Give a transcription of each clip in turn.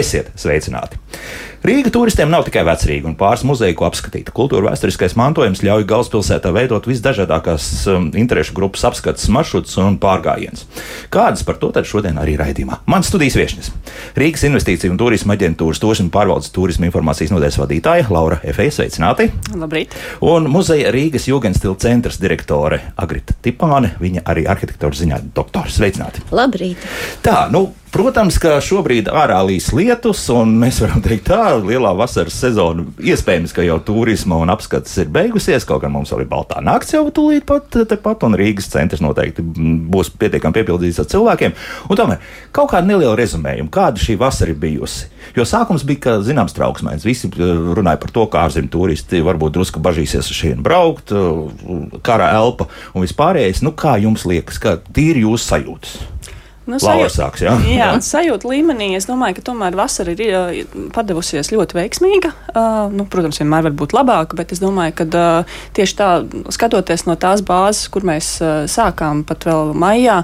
Esiet sveicināti! Rīga turistiem nav tikai vecrīga un pāris muzeja, ko apskatīt. Kultūra vēsturiskais mantojums ļauj galvaspilsētā veidot visdažādākās um, interešu grupas apskates maršrutus un pārgājienus. Kādas par to tad šodien arī raidījumā? Mans studijas viesnes - Rīgas Investīciju un Turisma aģentūras turisma pārvaldes turisma informācijas nodeļas vadītāja Laura Efeja. Sveicināti! Labrīt! Un muzeja Rīgas Jugendstila centra direktore Agrita Tipāne, viņa arī arhitektūras ziņā doktora. Sveicināti! Labrīt! Tā, nu, Protams, ka šobrīd ārā līs lietus, un mēs varam teikt, tā lielā vasaras sezona iespējams, ka jau turisma un apskates ir beigusies. Kaut gan mums vēl ir baltā nakts jau tūlīt pat tepat, un Rīgas centrs noteikti būs pietiekami piepildīts ar cilvēkiem. Un tomēr kaut kāda neliela rezumējuma, kāda šī vasara ir bijusi. Jo sākums bija, ka zināms trauksmēns. Visi eh, runāja par to, kā ārzemju turisti varbūt drusku bažīsies uz šiem braukt, eh, kara elpa un vispārējais. Nu, kā jums liekas, kā tīri jūsu sajūtas? Nu, sajūt, sāks, jā, jā, jā. sajūta līmenī es domāju, ka tomēr vasara ir padevusies ļoti veiksmīga. Uh, nu, protams, vienmēr var būt labāka, bet es domāju, ka uh, tieši tā, skatoties no tās bāzes, kur mēs uh, sākām pat vēl maijā,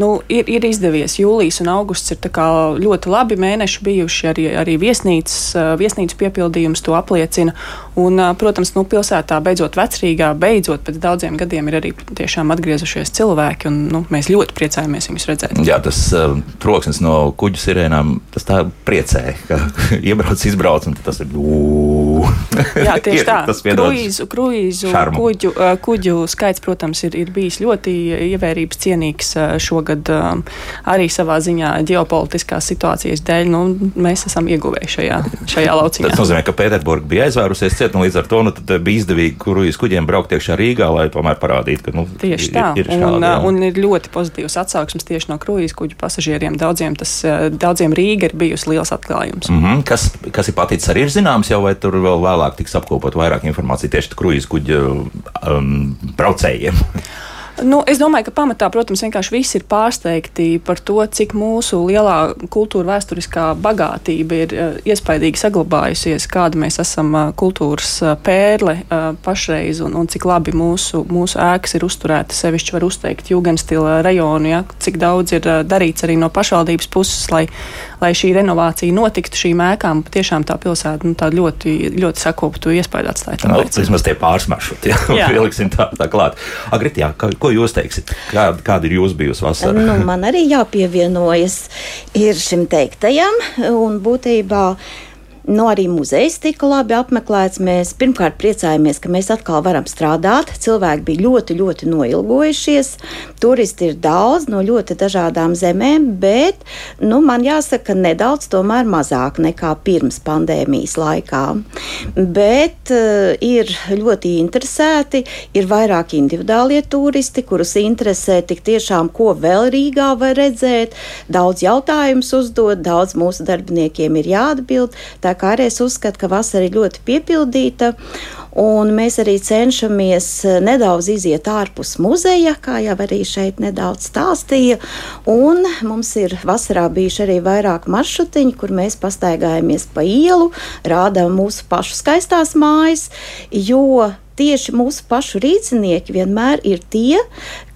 nu, ir, ir izdevies. Jūlijas un augusts ir ļoti labi mēneši bijuši, arī, arī viesnīcas, uh, viesnīcas piepildījums to apliecina. Un, uh, protams, nu, pilsētā beidzot vecrīgā, beidzot pēc daudziem gadiem ir arī tiešām atgriezušies cilvēki, un nu, mēs ļoti priecājamies viņus redzēt. Jā, tas uh, troksnis no kuģu sirēnām, tas tā priecē, ka iebrauc, izbrauc, un tas ir. Jā, tieši ir, tā. Kruīzu, kruīzu kuģu, uh, kuģu skaits, protams, ir, ir bijis ļoti ievērības cienīgs šogad arī savā ziņā ģeopolitiskās situācijas dēļ. Nu, mēs esam ieguvēji šajā, šajā lauciņā. Tas nozīmē, ka Pēterburga bija aizvērusies ciet, un līdz ar to nu, bija izdevīgi kruīzu kuģiem braukt iekšā Rīgā, lai tomēr parādītu, ka nu, tieši tā. Ir, ir šādi, un, jā. un ir ļoti pozitīvs atsauksmes tieši no kruīzu kuģu pasažieriem. Daudziem, tas, daudziem Rīga ir bijusi liels atklājums. Mm -hmm. kas, kas ir paticis arī ir zināms, jau vai tur vēl vēlāk tiks apkopot vairāk informācijas tieši kruīzu kuģu um, braucējiem? Nu, es domāju, ka pamatā, protams, vienkārši visi ir pārsteigti par to, cik mūsu lielā kultūra vēsturiskā bagātība ir uh, iespaidīgi saglabājusies, kāda mēs esam uh, kultūras uh, pērle pašreiz un, un cik labi mūsu, mūsu ēkas ir uzturētas. Sevišķi var uzteikt Jugendstila rajonu, ja, cik daudz ir darīts arī no pašvaldības puses, lai, lai šī renovācija notiktu šīm ēkām. Tiešām tā pilsēta nu, tā ļoti, ļoti sakoptu iespēju atstāt. Nu, vismaz tie pārsmaršruti, ja, jā, pieliksim tā, tā klāt. Agrit, jā, kā, Ko jūs teiksiet? Kā, kāda ir jūsu bijusi vasara? Nu, man arī jāpievienojas šim teiktajam, un būtībā Nu, arī muzejs tika labi apmeklēts. Mēs pirmkārt priecājamies, ka mēs atkal varam strādāt. Cilvēki bija ļoti, ļoti noilgojušies. Turisti ir daudz no ļoti dažādām zemēm, bet nu, man jāsaka, nedaudz tomēr mazāk nekā pirms pandēmijas laikā. Bet uh, ir ļoti interesēti, ir vairāk individuālie turisti, kurus interesē tik tiešām, ko vēl Rīgā var redzēt. Daudz jautājumus uzdot, daudz mūsu darbiniekiem ir jāatbild. Tā kā arī es uzskatu, ka vasara ir ļoti piepildīta. Un mēs arī cenšamies eh, nedaudz iziet ārpus muzeja, kā jau arī šeit nedaudz stāstīja. Un mums ir vasarā bijuši arī vairāk maršrutiņi, kur mēs pastaigājamies pa ielu, rādām mūsu pašu skaistās mājas, jo tieši mūsu pašu rīznieki vienmēr ir tie,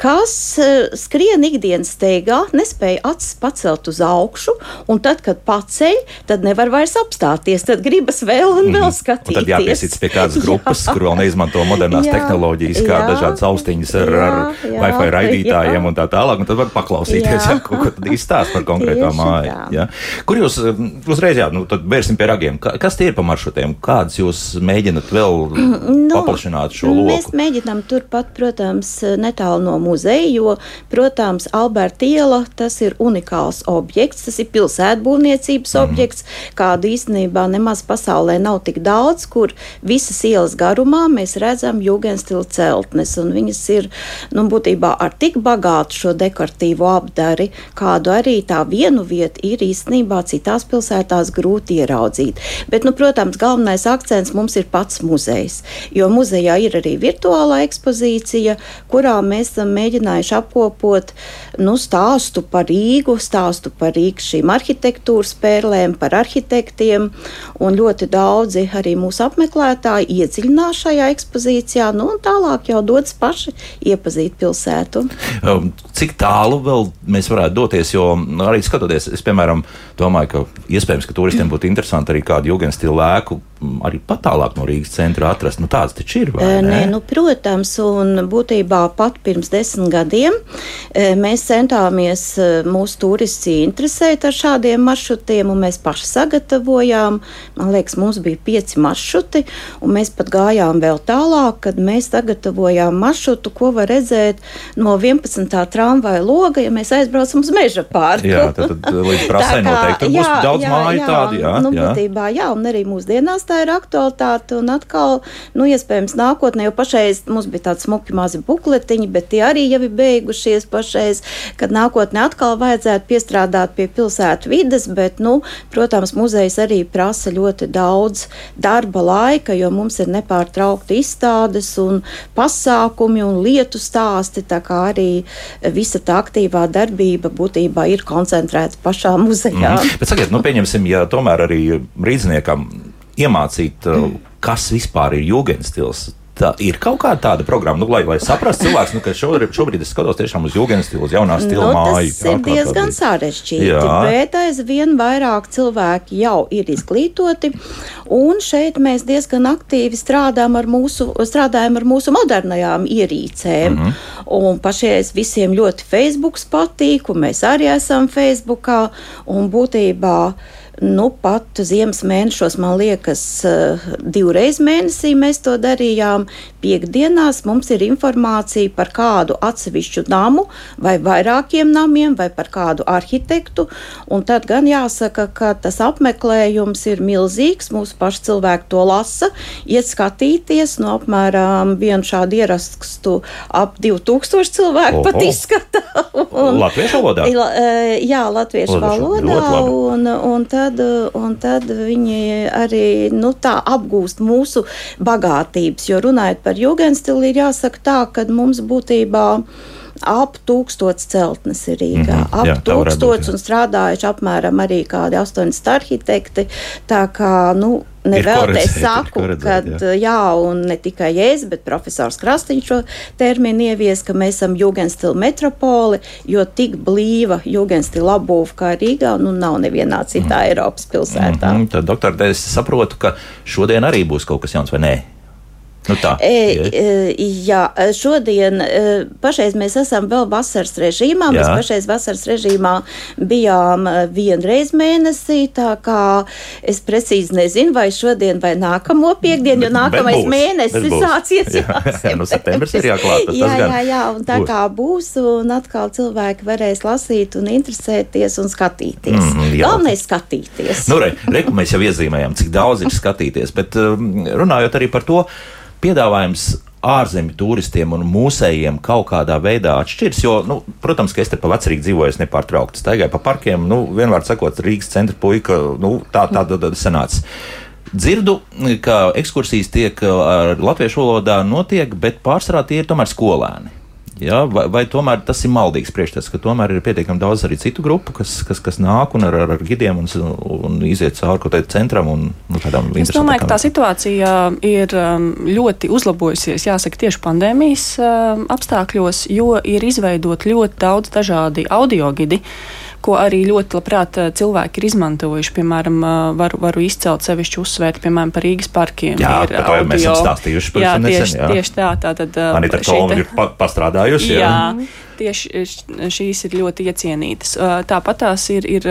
kas uh, skrien ikdienas steigā, nespēja acis pacelt uz augšu, un tad, kad paceļ, tad nevar vairs apstāties. Tad gribas vēl un vēl skatīties. Un tad jāpiesits pie kādas grupas, jā. kur vēl neizmanto modernās jā. tehnoloģijas, kā jā. dažādas austiņas ar, jā, ar jā, Wi-Fi raidītājiem jā. un tā tālāk, un tad var paklausīties, jā. Jā, ko tad izstāst par konkrētā māju. Ja? Kur jūs uzreiz, jā, nu tad vērsim pie ragiem. Kas tie ir pa maršrutiem? Kādas jūs mēģinat vēl nu, paplašināt? Paplašināt šo loku? Mēs mēģinām turpat, protams, netālu no muzeja, jo, protams, Alberta iela tas ir unikāls objekts, tas ir pilsētbūvniecības mm. objekts, kādu īstenībā nemaz pasaulē nav tik daudz, kur visas ielas garumā mēs redzam jūgenstila celtnes, un viņas ir, nu, būtībā ar tik bagātu šo dekoratīvo apdari, kādu arī tā vienu vietu ir īstenībā citās pilsētās grūti ieraudzīt. Bet, nu, protams, galvenais akcents mums ir pats muzejs, jo muzeja muzejā ir arī virtuālā ekspozīcija, kurā mēs esam mēģinājuši apkopot nu, stāstu par Rīgu, stāstu par Rīgas šīm arhitektūras pērlēm, par arhitektiem. Ļoti daudzi arī mūsu apmeklētāji iedziļinās šajā ekspozīcijā, nu, un tālāk jau dodas paši iepazīt pilsētu. Um, cik tālu vēl mēs varētu doties? Jo nu, arī skatoties, es piemēram domāju, ka iespējams, ka turistiem būtu interesanti arī kādu jūgenstilu lēku arī pat tālāk no Rīgas centra atrast. Nu, tāds taču ir. Nē, nu, protams, un būtībā pat pirms desmit gadiem mēs centāmies mūsu turisti interesēt ar šādiem maršrutiem, un mēs paši sagatavojām. Man liekas, mums bija pieci maršruti, un mēs pat gājām vēl tālāk, kad mēs sagatavojām maršrutu, ko var redzēt no 11. tramvaja loga, ja mēs aizbraucam uz meža pārku. Jā, tad, tad līdz prasē noteikti tur jā, būs daudz jā, māju jā, tādu. Jā, nu, jā. Būtībā, jā, un arī mūsdienās tā ir aktualitāte. Un atkal, nu, iespējams, nākotnē jau pašreiz mums bija tādi smuki mazi bukletiņi, bet tie arī jau ir beigušies pašreiz, kad nākotnē atkal vajadzētu piestrādāt pie pilsētu vides. Bet, nu, protams, muzejs arī prasa ļoti daudz darba laika, jo mums ir nepārtraukti izstādes un pasākumi un lietu stāsti. Tā kā arī visa tā aktīvā darbība būtībā ir koncentrēta pašā muzejā. Mm. Bet sakiet, nu, pieņemsim, ja tomēr arī rīzniekam iemācīt, uh, kas vispār ir jūgenstils. Tā ir kaut kāda tāda programma, nu, lai, lai saprastu cilvēks, nu, ka šobrīd, šobrīd es skatos tiešām uz jūgas stilu, uz jaunā stila nu, māju. Tas jā, ir diezgan sarežģīti, jā. bet aizvien vairāk cilvēki jau ir izglītoti, un šeit mēs diezgan aktīvi strādājam ar mūsu, strādājam ar mūsu modernajām ierīcēm. Mm -hmm. Un pašreiz visiem ļoti Facebook patīk, un mēs arī esam Facebookā, un būtībā Nu, pat ziemas mēnešos, man liekas, eh, divreiz mēnesī mēs to darījām. Piektdienās mums ir informācija par kādu atsevišķu namu, vai vairākiem namiem, vai par kādu arhitektu. Un tad gan jāsaka, ka tas apmeklējums ir milzīgs. Mūsu paši cilvēki to lasa, iet skatīties. No apmēram vienu šādu ierakstu ap 2000 cilvēku Oho. pat izskata. un, latviešu valodā? Eh, jā, latviešu valodā. Un, un tad tad, un tad viņi arī nu, apgūst mūsu bagātības. Jo runājot par jūgenstilu, ir jāsaka tā, ka mums būtībā ap tūkstots celtnes ir Rīgā. Mm -hmm, ap jā, tūkstots būt, un strādājuši apmēram arī kādi 80 arhitekti. Tā kā, nu, Nevēl te saku, ka jā. jā, un ne tikai es, bet profesors Krastīņš šo terminu ievies, ka mēs esam jūgenstila metropoli, jo tik blīva jūgenstila apbūve kā Rīgā, nu nav nevienā citā mm. Eiropas pilsētā. Mm -hmm, tad, doktor, es saprotu, ka šodien arī būs kaut kas jauns vai nē? Nu tā, e, jā, šodien pašreiz mēs esam vēl vasaras režīmā. Jā. Mēs pašreiz vasaras režīmā bijām vienreiz mēnesī, tā kā es precīzi nezinu, vai šodien vai nākamo piekdienu, jo nākamais būs, mēnesis sācies jau. Jā, no septembris ir jāklāt. Jā, jā, jā, un tā būs. kā būs, un atkal cilvēki varēs lasīt un interesēties un skatīties. Mm, Galvenais skatīties. Nu, re, re, mēs jau iezīmējām, cik daudz ir skatīties, bet runājot arī par to, piedāvājums ārzemju turistiem un mūsējiem kaut kādā veidā atšķiras. Jo, nu, protams, ka es te pa vecrīgi dzīvoju, es nepārtraukti staigāju pa parkiem. Nu, vienmēr sakot, Rīgas centra puika, nu, tā tā tad sanāca. Dzirdu, ka ekskursijas tiek ar latviešu valodā notiek, bet pārsvarā tie ir tomēr skolēni. Ja? Vai, vai tomēr tas ir maldīgs priekšstats, ka tomēr ir pietiekami daudz arī citu grupu, kas, kas, kas nāk un ar, ar, ar gidiem un, un iziet cauri kaut kādam centram un nu, tādām lietām? Es domāju, ka tā situācija ir um, ļoti uzlabojusies, jāsaka, tieši pandēmijas um, apstākļos, jo ir izveidot ļoti daudz dažādi audio gidi ko arī ļoti labprāt eh, cilvēki ir izmantojuši. Piemēram, eh, varu, varu izcelt sevišķi uzsvērt, piemēram, par Rīgas parkiem. Jā, ir par to mēs esam stāstījuši. Jā, tieši, nesen, jā. tieši tā. Tātad, eh, Anita Kolma ir pastrādājusi. Jā. jā tieši šīs ir ļoti iecienītas. Tāpat tās ir, ir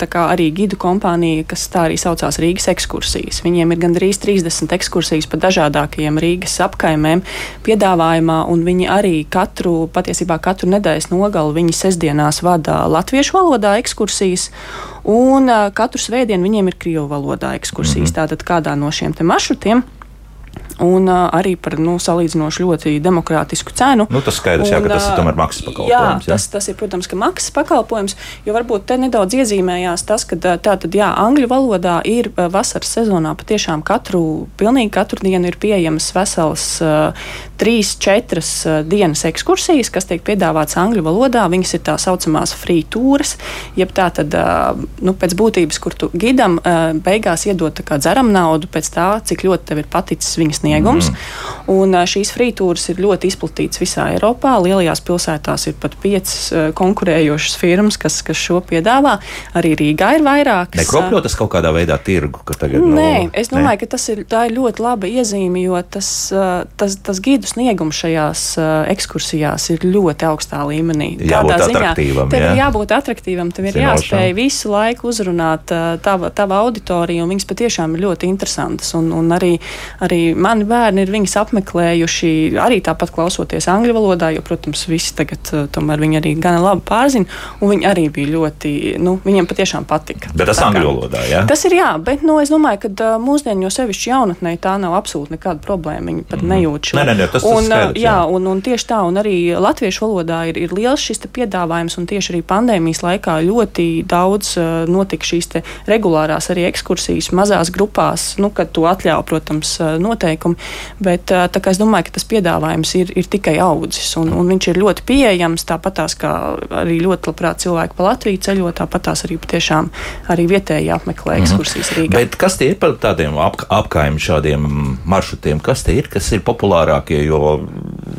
tā arī gidu kompānija, kas tā arī saucās Rīgas ekskursijas. Viņiem ir gandrīz 30 ekskursijas pa dažādākajiem Rīgas apkaimēm piedāvājumā, un viņi arī katru, patiesībā katru nedēļas nogalu viņi sestdienās vada latviešu valodā ekskursijas. Un uh, katru svētdienu viņiem ir krievu valodā ekskursijas. Mm -hmm. Tātad kādā no šiem maršrutiem un uh, arī par nu, salīdzinoši ļoti demokrātisku cenu. Nu, tas skaidrs, un, jā, ka tas ir tomēr maksas pakalpojums. Jā, jā. Tas, tas ir, protams, ka maksas pakalpojums, jo varbūt te nedaudz iezīmējās tas, ka tātad, jā, angļu valodā ir vasaras sezonā patiešām katru, pilnīgi katru dienu ir pieejamas veselas uh, trīs, četras uh, dienas ekskursijas, kas tiek piedāvātas angļu valodā. Viņas ir tā saucamās free tūres, jeb tā tad, uh, nu, pēc būtības, kur tu gidam beigās iedod dzeram naudu pēc tā, cik ļoti tev ir paticis viņas sniegums. Mm. Un šīs frītūras ir ļoti izplatītas visā Eiropā. Lielajās pilsētās ir pat piecas konkurējošas firmas, kas, kas šo piedāvā. Arī Rīgā ir vairākas. Nekropļo tas kaut kādā veidā tirgu? Tagad, no, Nē, es domāju, ne? ka tas ir, ir ļoti laba iezīme, jo tas, tas, tas gidu sniegums šajās ekskursijās ir ļoti augstā līmenī. Jābūt Tādā attraktīvam. Tev jā. ir jābūt attraktīvam, tev ir Zinošam. jāspēj visu laiku uzrunāt tava, tava auditoriju, un viņas patiešām ir ļoti interesantas. Un, un arī, arī man mani bērni ir viņas apmeklējuši arī tāpat klausoties angļu valodā, jo, protams, visi tagad uh, tomēr viņi arī gana labi pārzina, un viņi arī bija ļoti, nu, viņiem patiešām patika. Bet tas angļu valodā, jā? Tas ir jā, bet, nu, es domāju, ka uh, mūsdienu, jo sevišķi jaunatnē, tā nav absolūti nekāda problēma. Viņi pat mm. nejūt šo. Nē, nē, nē, tas, un, tas skaidrs, jā, jā. Un, un tieši tā, un arī latviešu valodā ir, ir liels šis piedāvājums, un tieši arī pandēmijas laikā ļoti daudz uh, notika šīs regulārās arī ekskursijas mazās grupās, nu, kad to atļauj, protams, noteikti noteikumi. Bet es domāju, ka tas piedāvājums ir, ir tikai audzis un, un viņš ir ļoti pieejams. Tāpat tās arī ļoti labprāt cilvēki pa Latviju ceļo, tāpat tās arī patiešām arī vietēji apmeklē mhm. ekskursijas Rīgā. Mm -hmm. Bet kas tie ir par tādiem ap, apkaimiem šādiem maršrutiem? Kas tie ir, kas ir populārākie? Jo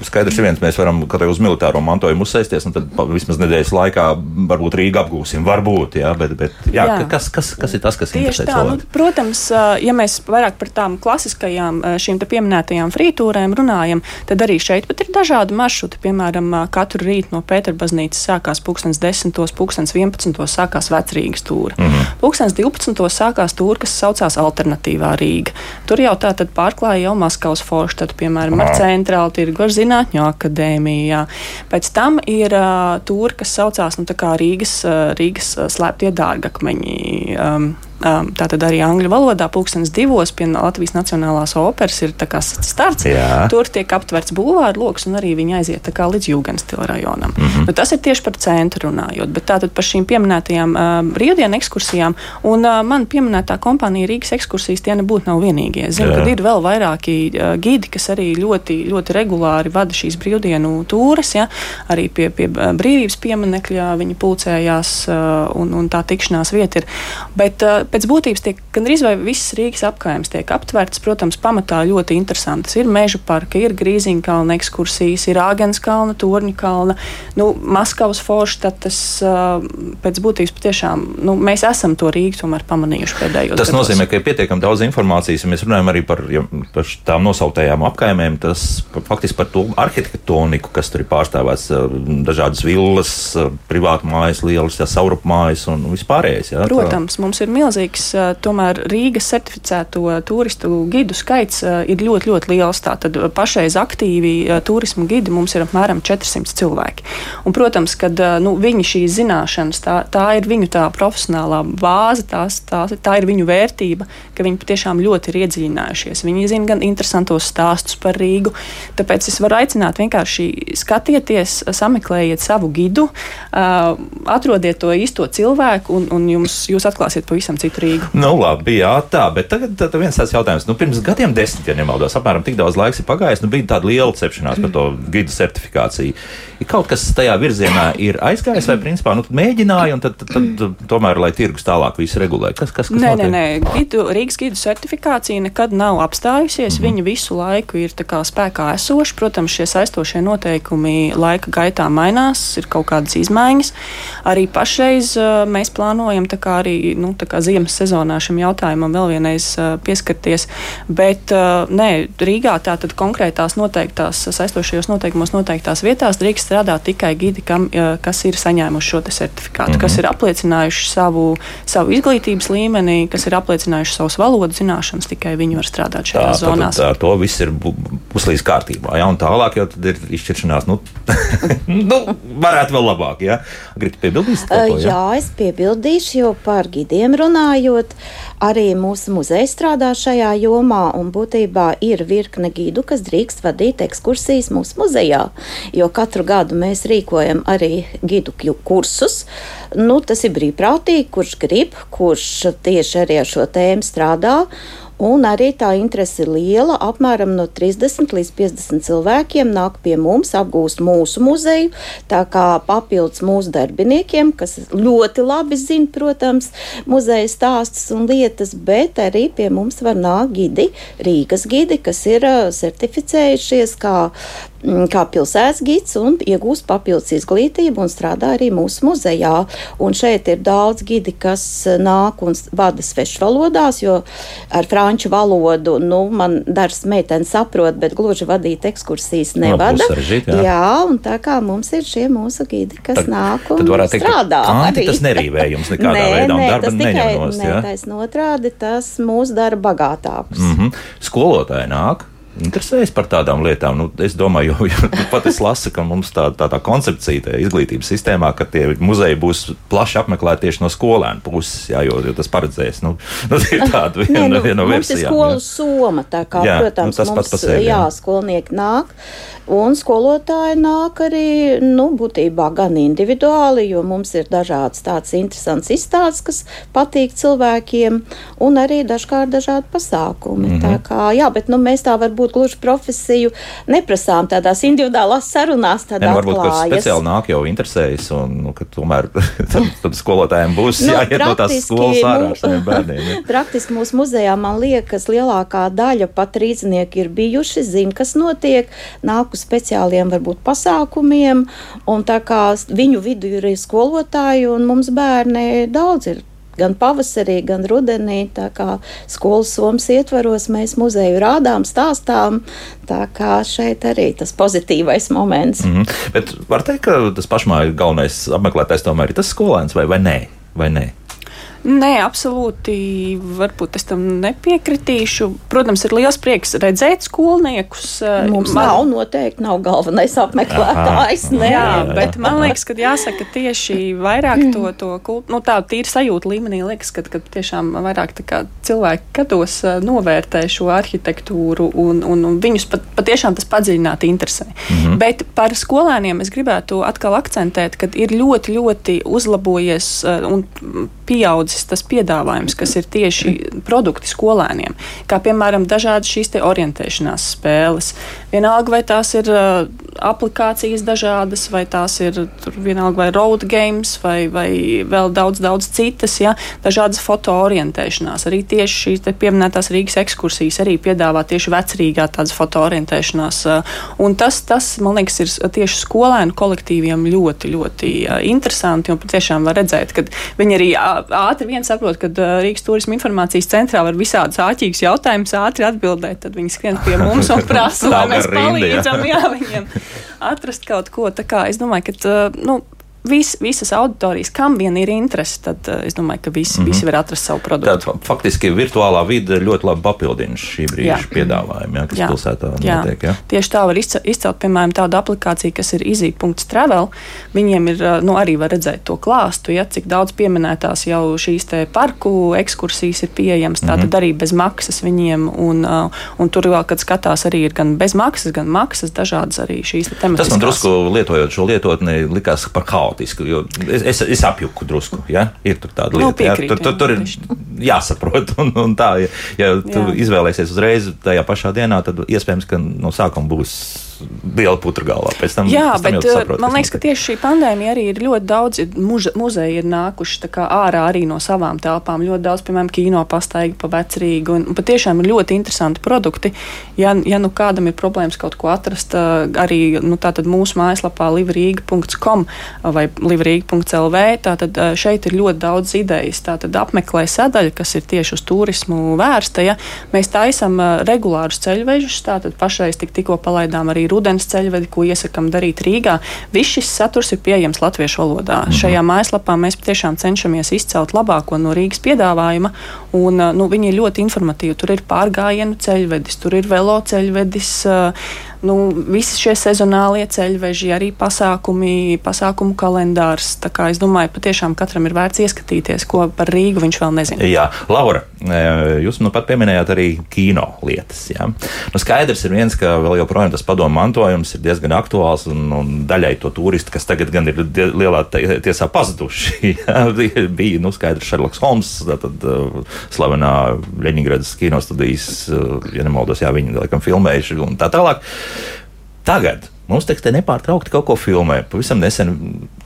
skaidrs ir viens, mēs varam kā uz militāro mantojumu uzsēsties, un tad vismaz nedēļas laikā varbūt Rīgā apgūsim. Varbūt, jā, bet, bet jā, jā. Kas, kas, kas ir tas, kas tā, cilvēku? Nu, protams, ja mēs vairāk par tām klasiskajām šīm pieminētajām frītūrēm runājam, tad arī šeit ir dažādi maršruti. Piemēram, katru rītu no Pēterbaznīcas sākās pulkstens 10, pulkstens 11 sākās vecrīgas tūra. Mm -hmm. Pulkstens 12 sākās tūra, kas saucās alternatīvā Rīga. Tur jau tā tad pārklāja jau Maskavas forštatu, piemēram, ar centrālu tirgu, ar zinātņu akadēmiju. Jā. Pēc tam ir uh, tūra, kas saucās nu, Rīgas, uh, Rīgas slēptie dārgakmeņi. Um, Tātad arī angļu valodā pulkstenis divos pie Latvijas Nacionālās operas ir starts. Jā. Tur tiek aptverts bulvāra lokus un arī viņi aiziet līdz Jūgenstila rajonam. Mm -hmm. nu, tas ir tieši par centru runājot, bet tātad par šīm pieminētajām uh, brīvdienu ekskursijām. Un uh, man pieminētā kompānija Rīgas ekskursijas tie nebūtu nav vienīgie. Zinu, ka ir vēl vairāki uh, gidi, kas arī ļoti, ļoti regulāri vada šīs brīvdienu tūres. Ja? Arī pie, pie brīvības pieminekļa viņi pulcējās uh, un, un tā tikšanās vieta ir. Bet, uh, pēc būtības tiek gandrīz vai viss Rīgas apgājums tiek aptverts. Protams, pamatā ļoti interesantas ir meža parka, ir grīziņkalna ekskursijas, ir Āgens kalna, Torņa kalna, nu, Maskavas forštatas. Pēc būtības patiešām nu, mēs esam to Rīgu tomēr pamanījuši pēdējos gados. Tas nozīmē, ka ir pietiekami daudz informācijas, ja mēs runājam arī par, ja, par tām nosauktajām apgājumiem, tas faktiski par to arhitektoniku, kas tur ir pārstāvēts, dažādas villas, privātu mājas, lielas, saurupu mājas un vispārējais. Jā, Protams, tā. mums ir milzīgi milzīgs. Tomēr Rīgas certificēto turistu gidu skaits ir ļoti, ļoti liels. Tātad pašreiz aktīvi turismu gidi mums ir apmēram 400 cilvēki. Un, protams, ka nu, viņi šīs zināšanas, tā, tā ir viņu tā profesionālā bāze, tās, tā, tā ir viņu vērtība, ka viņi patiešām ļoti ir iedziļinājušies. Viņi zina gan interesantos stāstus par Rīgu. Tāpēc es varu aicināt vienkārši skatieties, sameklējiet savu gidu, atrodiet to īsto cilvēku un, un jums, jūs atklāsiet pavisam citu Rīgu. Nu, labi, jā, tā, bet tagad tā, viens tāds jautājums. Nu, pirms gadiem desmit, ja nemaldos, apmēram tik daudz laiks ir pagājis, nu, bija tāda liela cepšanās par to gidu certifikāciju. Ir kaut kas tajā virzienā ir aizgājis, vai principā nu, mēģināja, un tad, tad, tad tomēr, lai tirgus tālāk visu regulē. Kas, kas, kas nē, notiek? nē, nē. Gidu, Rīgas gidu certifikācija nekad nav apstājusies. Mm -hmm. Viņa visu laiku ir kā, spēkā esoša. Protams, šie saistošie noteikumi laika gaitā mainās, ir kaut kādas izmaiņas. Arī pašreiz uh, mēs plānojam kā arī nu, kā ziemas sezonā šim jautājumam vēl vienreiz pieskarties. Bet nē, Rīgā tātad konkrētās noteiktās saistošajos noteikumos noteiktās vietās drīkst strādāt tikai gidi, kam, kas ir saņēmuši šo certifikātu, mm -hmm. kas ir apliecinājuši savu, savu izglītības līmeni, kas ir apliecinājuši savus valodu zināšanas, tikai viņi var strādāt šajās tā, zonās. Tā, to viss ir puslīdz kārtībā. Ja? Un tālāk jau ir izšķiršanās. Nu, nu, varētu vēl labāk. Ja? Gribu piebildīt? Uh, jā, es piebildīšu, jo par gidiem runā runājot, arī mūsu muzeja strādā šajā jomā, un būtībā ir virkne gidu, kas drīkst vadīt ekskursijas mūsu muzejā. Jo katru gadu mēs rīkojam arī gidu kursus. Nu, tas ir brīvprātīgi, kurš grib, kurš tieši arī ar šo tēmu strādā. Un arī tā interese ir liela. Apmēram no 30 līdz 50 cilvēkiem nāk pie mums, apgūst mūsu muzeju. Tā kā papildus mūsu darbiniekiem, kas ļoti labi zina, protams, muzeja stāstus un lietas, bet arī pie mums var nākt gidi, Rīgas gidi, kas ir certificējušies kā kā pilsētas gids un iegūst papildus izglītību un strādā arī mūsu muzejā. Un šeit ir daudz gidi, kas nāk un vada svešvalodās, jo ar franču valodu nu, man dažas meitenes saprot, bet gluži vadīt ekskursijas nevada. No, saržīt, jā. jā, un tā kā mums ir šie mūsu gidi, kas tad, nāk un teikt, strādā. Kanti, tas nerīvē jums nekādā nē, veidā, nē, darba tas tikai, nē, taisn otrādi, tas mūs dara bagātākus. Mm -hmm. Skolotāji nāk interesējas par tādām lietām. Nu, es domāju, jo, jo pat es lasu, ka mums tā, tā, tā koncepcija izglītības sistēmā, ka tie muzeji būs plaši apmeklēti tieši no skolēnu puses, jā, jo, jo tas paredzēs. Nu, nu, tāda viena, Nē, nu, viena no mums versijām. Ir skolu soma, tā kā, jā, protams, nu, tas mums, pats par sevi. Jā, skolnieki nāk. Un skolotāji nāk arī nu, būtībā gan individuāli, jo mums ir dažādas tādas interesantas izstādes, kas patīk cilvēkiem, un arī dažkārt dažādi pasākumi. Mm -hmm. Tā kā, jā, bet nu, mēs tā varbūt gluži profesiju neprasām tādās individuālās sarunās. Tādā ja, nu, varbūt, ka speciāli nāk jau interesējas, un nu, ka tomēr tad, tad skolotājiem būs nu, jāiet no tās skolas ārā ar saviem bērniem. Ja. Praktiski mūsu muzejā man liekas, lielākā daļa pat rīznieki ir bijuši, zina, kas notiek. Nāk uz speciāliem varbūt pasākumiem, un tā kā viņu vidu ir skolotāji un mums bērni daudz ir gan pavasarī, gan rudenī. Tā kā skolas somas ietvaros mēs muzeju rādām, stāstām. Tā kā šeit arī tas pozitīvais moments. Mm -hmm. Bet var teikt, ka tas pašmāju galvenais apmeklētājs tomēr ir tas skolēns vai, vai nē? Vai nē? Nē, absolūti. Varbūt es tam nepiekritīšu. Protams, ir liels prieks redzēt skolniekus. Mums man... nav noteikti nav galvenais apmeklētājs. Nē, jā, bet man liekas, ka jāsaka tieši vairāk to, to kultu, nu, tā tīri sajūta līmenī liekas, ka, ka tiešām vairāk kā, cilvēki gados novērtē šo arhitektūru un, un, un viņus pat, patiešām tas padziļināti interesē. Mm -hmm. Bet par skolēniem es gribētu atkal akcentēt, ka ir ļoti, ļoti uzlabojies un pieaudzis tas piedāvājums, kas ir tieši produkti skolēniem, kā piemēram dažādas šīs orientēšanās spēles. Vienalga, vai tās ir uh, aplikācijas dažādas, vai tās ir vienalga vai road games, vai, vai vēl daudz, daudz citas, ja, dažādas foto orientēšanās. Arī tieši šīs pieminētās Rīgas ekskursijas arī piedāvā tieši vecrīgā tādas foto orientēšanās. Uh, un tas, tas, man liekas, ir tieši skolēnu kolektīviem ļoti, ļoti uh, interesanti, un patiešām var redzēt, ka viņi arī ātri vien saprot, ka Rīgas turisma informācijas centrā var visādus āķīgus jautājumus ātri atbildēt. Tad viņi skrien pie mums un prasa, lai mēs palīdzam jā, viņiem atrast kaut ko. Tā kā es domāju, ka nu, vis, visas auditorijas, kam vien ir interese, tad uh, es domāju, ka visi, mm -hmm. visi var atrast savu produktu. Tad faktiski virtuālā vide ļoti labi papildina šī brīža jā. piedāvājumu, jā, kas jā. pilsētā jā. notiek. Jā. Tieši tā var izcelt, piemēram, tādu aplikāciju, kas ir easy.travel. Viņiem ir, nu, arī var redzēt to klāstu, ja, cik daudz pieminētās jau šīs parku ekskursijas ir pieejamas, tātad mm -hmm. arī bez maksas viņiem, un, uh, un tur vēl, kad skatās, arī ir gan bez maksas, gan maksas, dažādas arī šīs tematikas. Tas man drusku lietojot šo lietotni likās par kaut haotiski. Es, es, es apjuku drusku. Ja? Ir tur tāda nu, lieta, nu, piekrīt, ja? tur, tur, tur ir jāsaprot. Un, un tā, ja, ja tu jā. izvēlēsies uzreiz tajā pašā dienā, tad iespējams, ka no sākuma būs liela putra galvā. Pēc tam, Jā, pēc tam bet saprot, man liekas, ka tieši šī pandēmija arī ir ļoti daudz muže, muzeji ir nākuši ārā arī no savām telpām. Ļoti daudz, piemēram, kino pastaigi pa vecrīgu. Un, un patiešām ir ļoti interesanti produkti. Ja, ja nu kādam ir problēmas kaut ko atrast, arī nu, mūsu mājaslapā livrīga.com vai livrīga.lv, tātad šeit ir ļoti daudz idejas. Tātad apmeklē sadaļa, kas ir tieši uz turismu vērsta. Ja? Mēs taisam regulārus ceļvežus, tātad pašreiz tik, tikko palaidām arī arī rudens ceļvedi, ko iesakām darīt Rīgā. Viss šis saturs ir pieejams latviešu valodā. -hmm. Šajā mājaslapā mēs tiešām cenšamies izcelt labāko no Rīgas piedāvājuma, un nu, viņi ir ļoti informatīvi. Tur ir pārgājienu ceļvedis, tur ir velo ceļvedis nu, visi šie sezonālie ceļveži, arī pasākumi, pasākumu kalendārs. Tā kā es domāju, patiešām katram ir vērts ieskatīties, ko par Rīgu viņš vēl nezina. Jā, Laura, e, jūs nu pat pieminējāt arī kino lietas. Jā. Nu, skaidrs ir viens, ka vēl joprojām tas padomu mantojums ir diezgan aktuāls un, un daļai to turistu, kas tagad gan ir lielā tiesā pazuduši. Jā, bija nu, skaidrs Šerloks Holms, tad uh, slavenā Leņņģeradas kinostudijas, uh, ja nemaldos, jā, viņi laikam filmējuši un tā tālāk. Tagad mums tekstē nepārtraukti kaut ko filmē. Pavisam nesen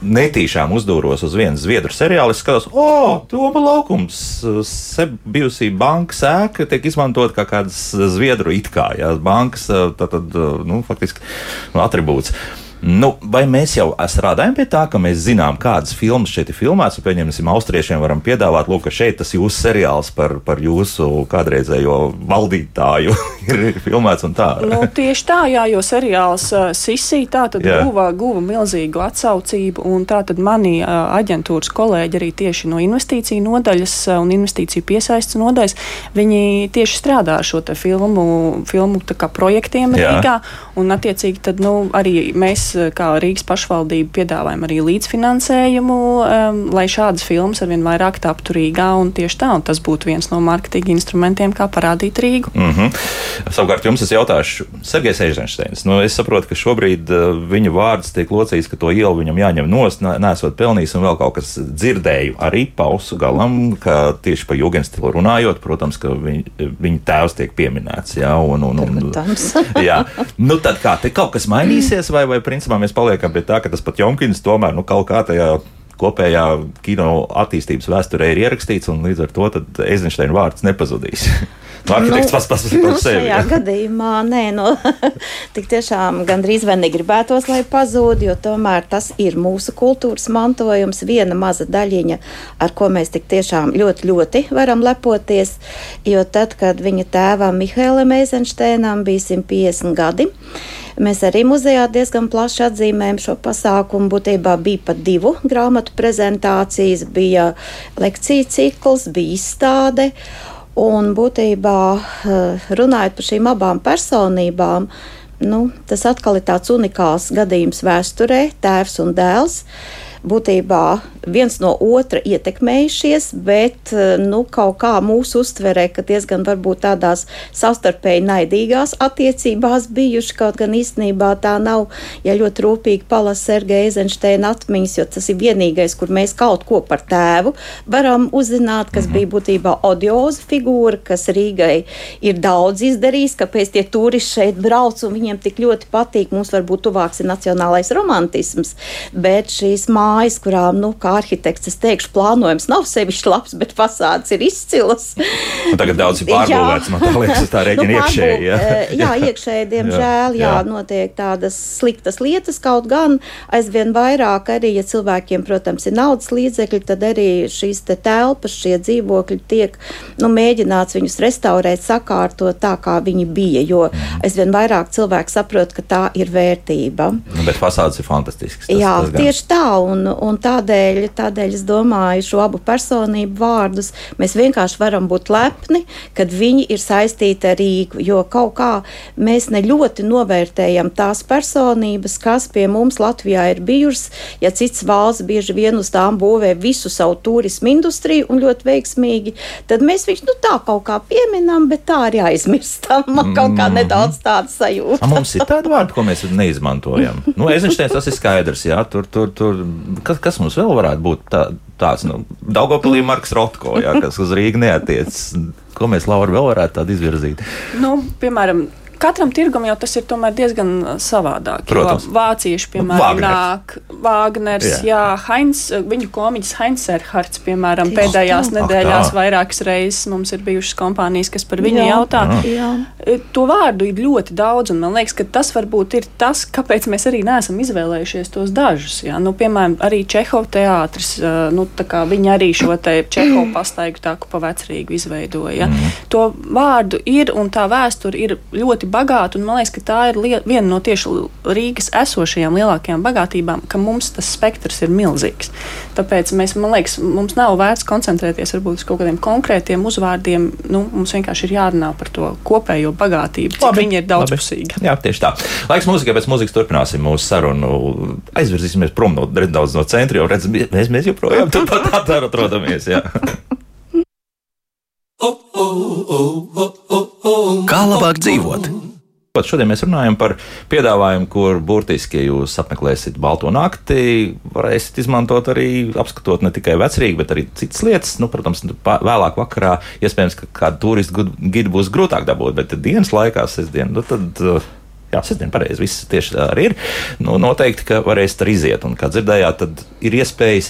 netīšām uzdūros uz vienas zviedru seriāla. Es skatos, o, oh, Toma laukums, bijusī bankas ēka tiek izmantot kā kāds zviedru it kā, jā, bankas, tā tad, nu, faktiski, nu, atribūts. Nu, vai mēs jau strādājam pie tā, ka mēs zinām, kādas filmas šeit ir filmētas, un pieņemsim, austriešiem varam piedāvāt, lūk, ka šeit tas jūsu seriāls par, par jūsu kādreizējo valdītāju ir filmēts un tā? Nu, tieši tā, jā, jo seriāls uh, Sisī tā tad jā. guva, guva milzīgu atsaucību, un tā tad mani uh, aģentūras kolēģi arī tieši no investīciju nodaļas uh, un investīciju piesaistas nodaļas, viņi tieši strādā ar šo te filmu, filmu projektiem Rīgā, un attiecīgi tad, nu, arī mēs, kā Rīgas pašvaldība, piedāvājam arī līdzfinansējumu, um, lai šādas filmas arvien vairāk taptu Rīgā. Tieši tā, un tas būtu viens no mārketinga instrumentiem, kā parādīt Rīgu. Mm -hmm. Savukārt, jums es jautāšu, Sergejs Eizensteins. Nu, es saprotu, ka šobrīd uh, viņa vārds tiek locīts, ka to ielu viņam jāņem nost, nesot pelnījis, un vēl kaut kas dzirdēju arī pausu galam, ka tieši par Jugendstilu runājot, protams, ka viņ, viņa tēvs tiek pieminēts. Jā, un, un, un, jā. Nu, tad kā, te kaut kas mainīsies, vai, vai principā mēs paliekam pie tā, ka tas pat Jonkins tomēr nu, kaut kā tajā kopējā kino attīstības vēsturē ir ierakstīts, un līdz ar to Eizensteina vārds nepazudīs. Nu, arhitekts nu, pats pats par sevi. Šajā gadījumā nē, no, nu, tik tiešām gandrīz vai negribētos, lai pazūd, jo tomēr tas ir mūsu kultūras mantojums, viena maza daļiņa, ar ko mēs tik tiešām ļoti, ļoti varam lepoties, jo tad, kad viņa tēvam Mihēlam Eizensteinam bija 150 gadi, Mēs arī muzejā diezgan plaši atzīmējam šo pasākumu. Būtībā bija pat divu grāmatu prezentācijas, bija lekciju cikls, bija izstāde. Un būtībā eh, runājot par šīm abām personībām, nu, tas atkal ir tāds unikāls gadījums vēsturē, tēvs un dēls. Uh, būtībā viens no otra ietekmējušies, bet eh, nu, kaut kā mūsu uztverē, ka diezgan varbūt tādās savstarpēji naidīgās attiecībās bijuši, kaut gan īstenībā tā nav, ja ļoti rūpīgi palasa Sergeja Eizensteina atmiņas, jo tas ir vienīgais, kur mēs kaut ko par tēvu varam uzzināt, kas mhm. bija būtībā odioza figūra, kas Rīgai ir daudz izdarījis, kāpēc tie turisti šeit brauc un viņiem tik ļoti patīk. Mums varbūt tuvāks ir nacionālais romantisms, bet šīs mājas mājas, kurām, nu, kā arhitekts, es teikšu, plānojums nav sevišķi labs, bet fasādes ir izcils. Un tagad daudz ir pārbūvēts, man liekas, tā rēķina nu, iekšēji. Jā, jā iekšēji, diemžēl, jā, jā, notiek tādas sliktas lietas, kaut gan aizvien vairāk arī, ja cilvēkiem, protams, ir naudas līdzekļi, tad arī šīs te telpas, šie dzīvokļi tiek, nu, mēģināts viņus restaurēt, sakārtot tā, kā viņi bija, jo mhm. aizvien vairāk cilvēki saprot, ka tā ir vērtība. Nu, bet fasādes ir fantastisks. Tas, jā, tas gan... tieši tā, un Un, un tādēļ, tādēļ es domāju, šo abu personību vārdus mēs vienkārši varam būt lepni, kad viņi ir saistīti ar Rīgu. Jo kaut kā mēs ne ļoti novērtējam tās personības, kas pie mums Latvijā ir bijušas. Ja cits valsts bieži vien uz tām būvē visu savu turismu industriju un ļoti veiksmīgi, tad mēs viņus nu, tā kaut kā pieminam, bet tā arī aizmirstam. Man kaut kā mm. nedaudz tāda sajūta. A, mums ir tāda vārda, ko mēs neizmantojam. Nu, Eizensteins tas ir skaidrs, jā, tur, tur, tur kas, kas mums vēl varētu būt tā, tāds, nu, Daugopilī Marks Rotko, jā, kas uz Rīgu neatiec. Ko mēs, Laura, vēl varētu tādu izvirzīt? Nu, piemēram, Katram tirgum jau tas ir diezgan savādāk. Protams, vācieši, piemēram, nāk Vāgners, jā, jā Heinz, viņu komiķis Heinz Erhards, piemēram, Tieši pēdējās tā. nedēļās Ak, vairākas reizes mums ir bijušas kompānijas, kas par viņu jā, jautā. Jā. E, to vārdu ir ļoti daudz, un man liekas, ka tas varbūt ir tas, kāpēc mēs arī neesam izvēlējušies tos dažus. Jā. Nu, piemēram, arī Čehova teātris, nu, viņi arī šo te Čehova pastaigu tāku pa vecrīgu izveidoja. Mm. To vārdu ir un tā vēsture ir ļoti bagāta. Man liekas, ka tā ir viena no tieši Rīgas esošajām lielākajām bagātībām, ka mums tas spektrs ir milzīgs. Tāpēc mēs, man liekas, mums nav vērts koncentrēties varbūt uz kaut kādiem konkrētiem uzvārdiem. Nu, mums vienkārši ir jārunā par to kopējo bagātību, cik viņa ir daudzpusīga. Jā, tieši tā. Laiks mūzikai, pēc mūzikas turpināsim mūsu sarunu. Aizvirzīsimies prom no, no centra, jo redzam, mēs, mēs joprojām turpat atrodamies. Kā labāk dzīvot? Pat šodien mēs runājam par piedāvājumu, kur burtiski, jūs apmeklēsiet Balto nakti, varēsiet izmantot arī apskatot ne tikai vecrīgi, bet arī citas lietas. Nu, protams, vēlāk vakarā iespējams, ka kādu turistu gidu būs grūtāk dabūt, bet dienas laikā, sestdien, nu, tad. Jā, sestdien pareizi. Viss tieši tā arī ir. Nu, noteikti, ka varēsiet arī iziet. Un, kā dzirdējāt, tad ir iespējas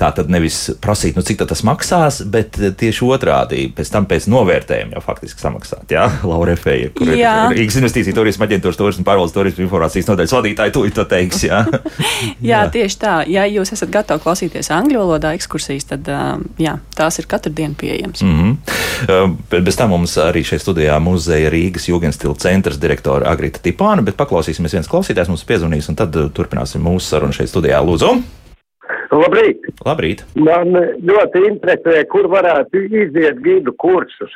Tā tad nevis prasīt, nu, cik tas maksās, bet eh, tieši otrādi pēc tam pēc novērtējuma jau faktiski samaksāt. Jā, Laura Feja, kur jā. ir Rīgas investīcija turisma aģentūras turisma pārvaldes turisma informācijas nodaļas vadītāja, to, to teiks. Jā. jā, jā, tieši tā. Ja jūs esat gatavi klausīties angļu valodā ekskursijas, tad jā, tās ir katru dienu pieejamas. Mm -hmm. Bez tam mums arī šeit studijā muzeja Rīgas Jugendstila centrs direktora Agrita Tipāna, bet paklausīsimies viens klausītājs mums piezvanīs un tad turpināsim mūsu sarunu šeit studijā. Lūdzu! Labrīt! Labrīt. Man ļoti interesē, kur varētu iziet gidu kursus.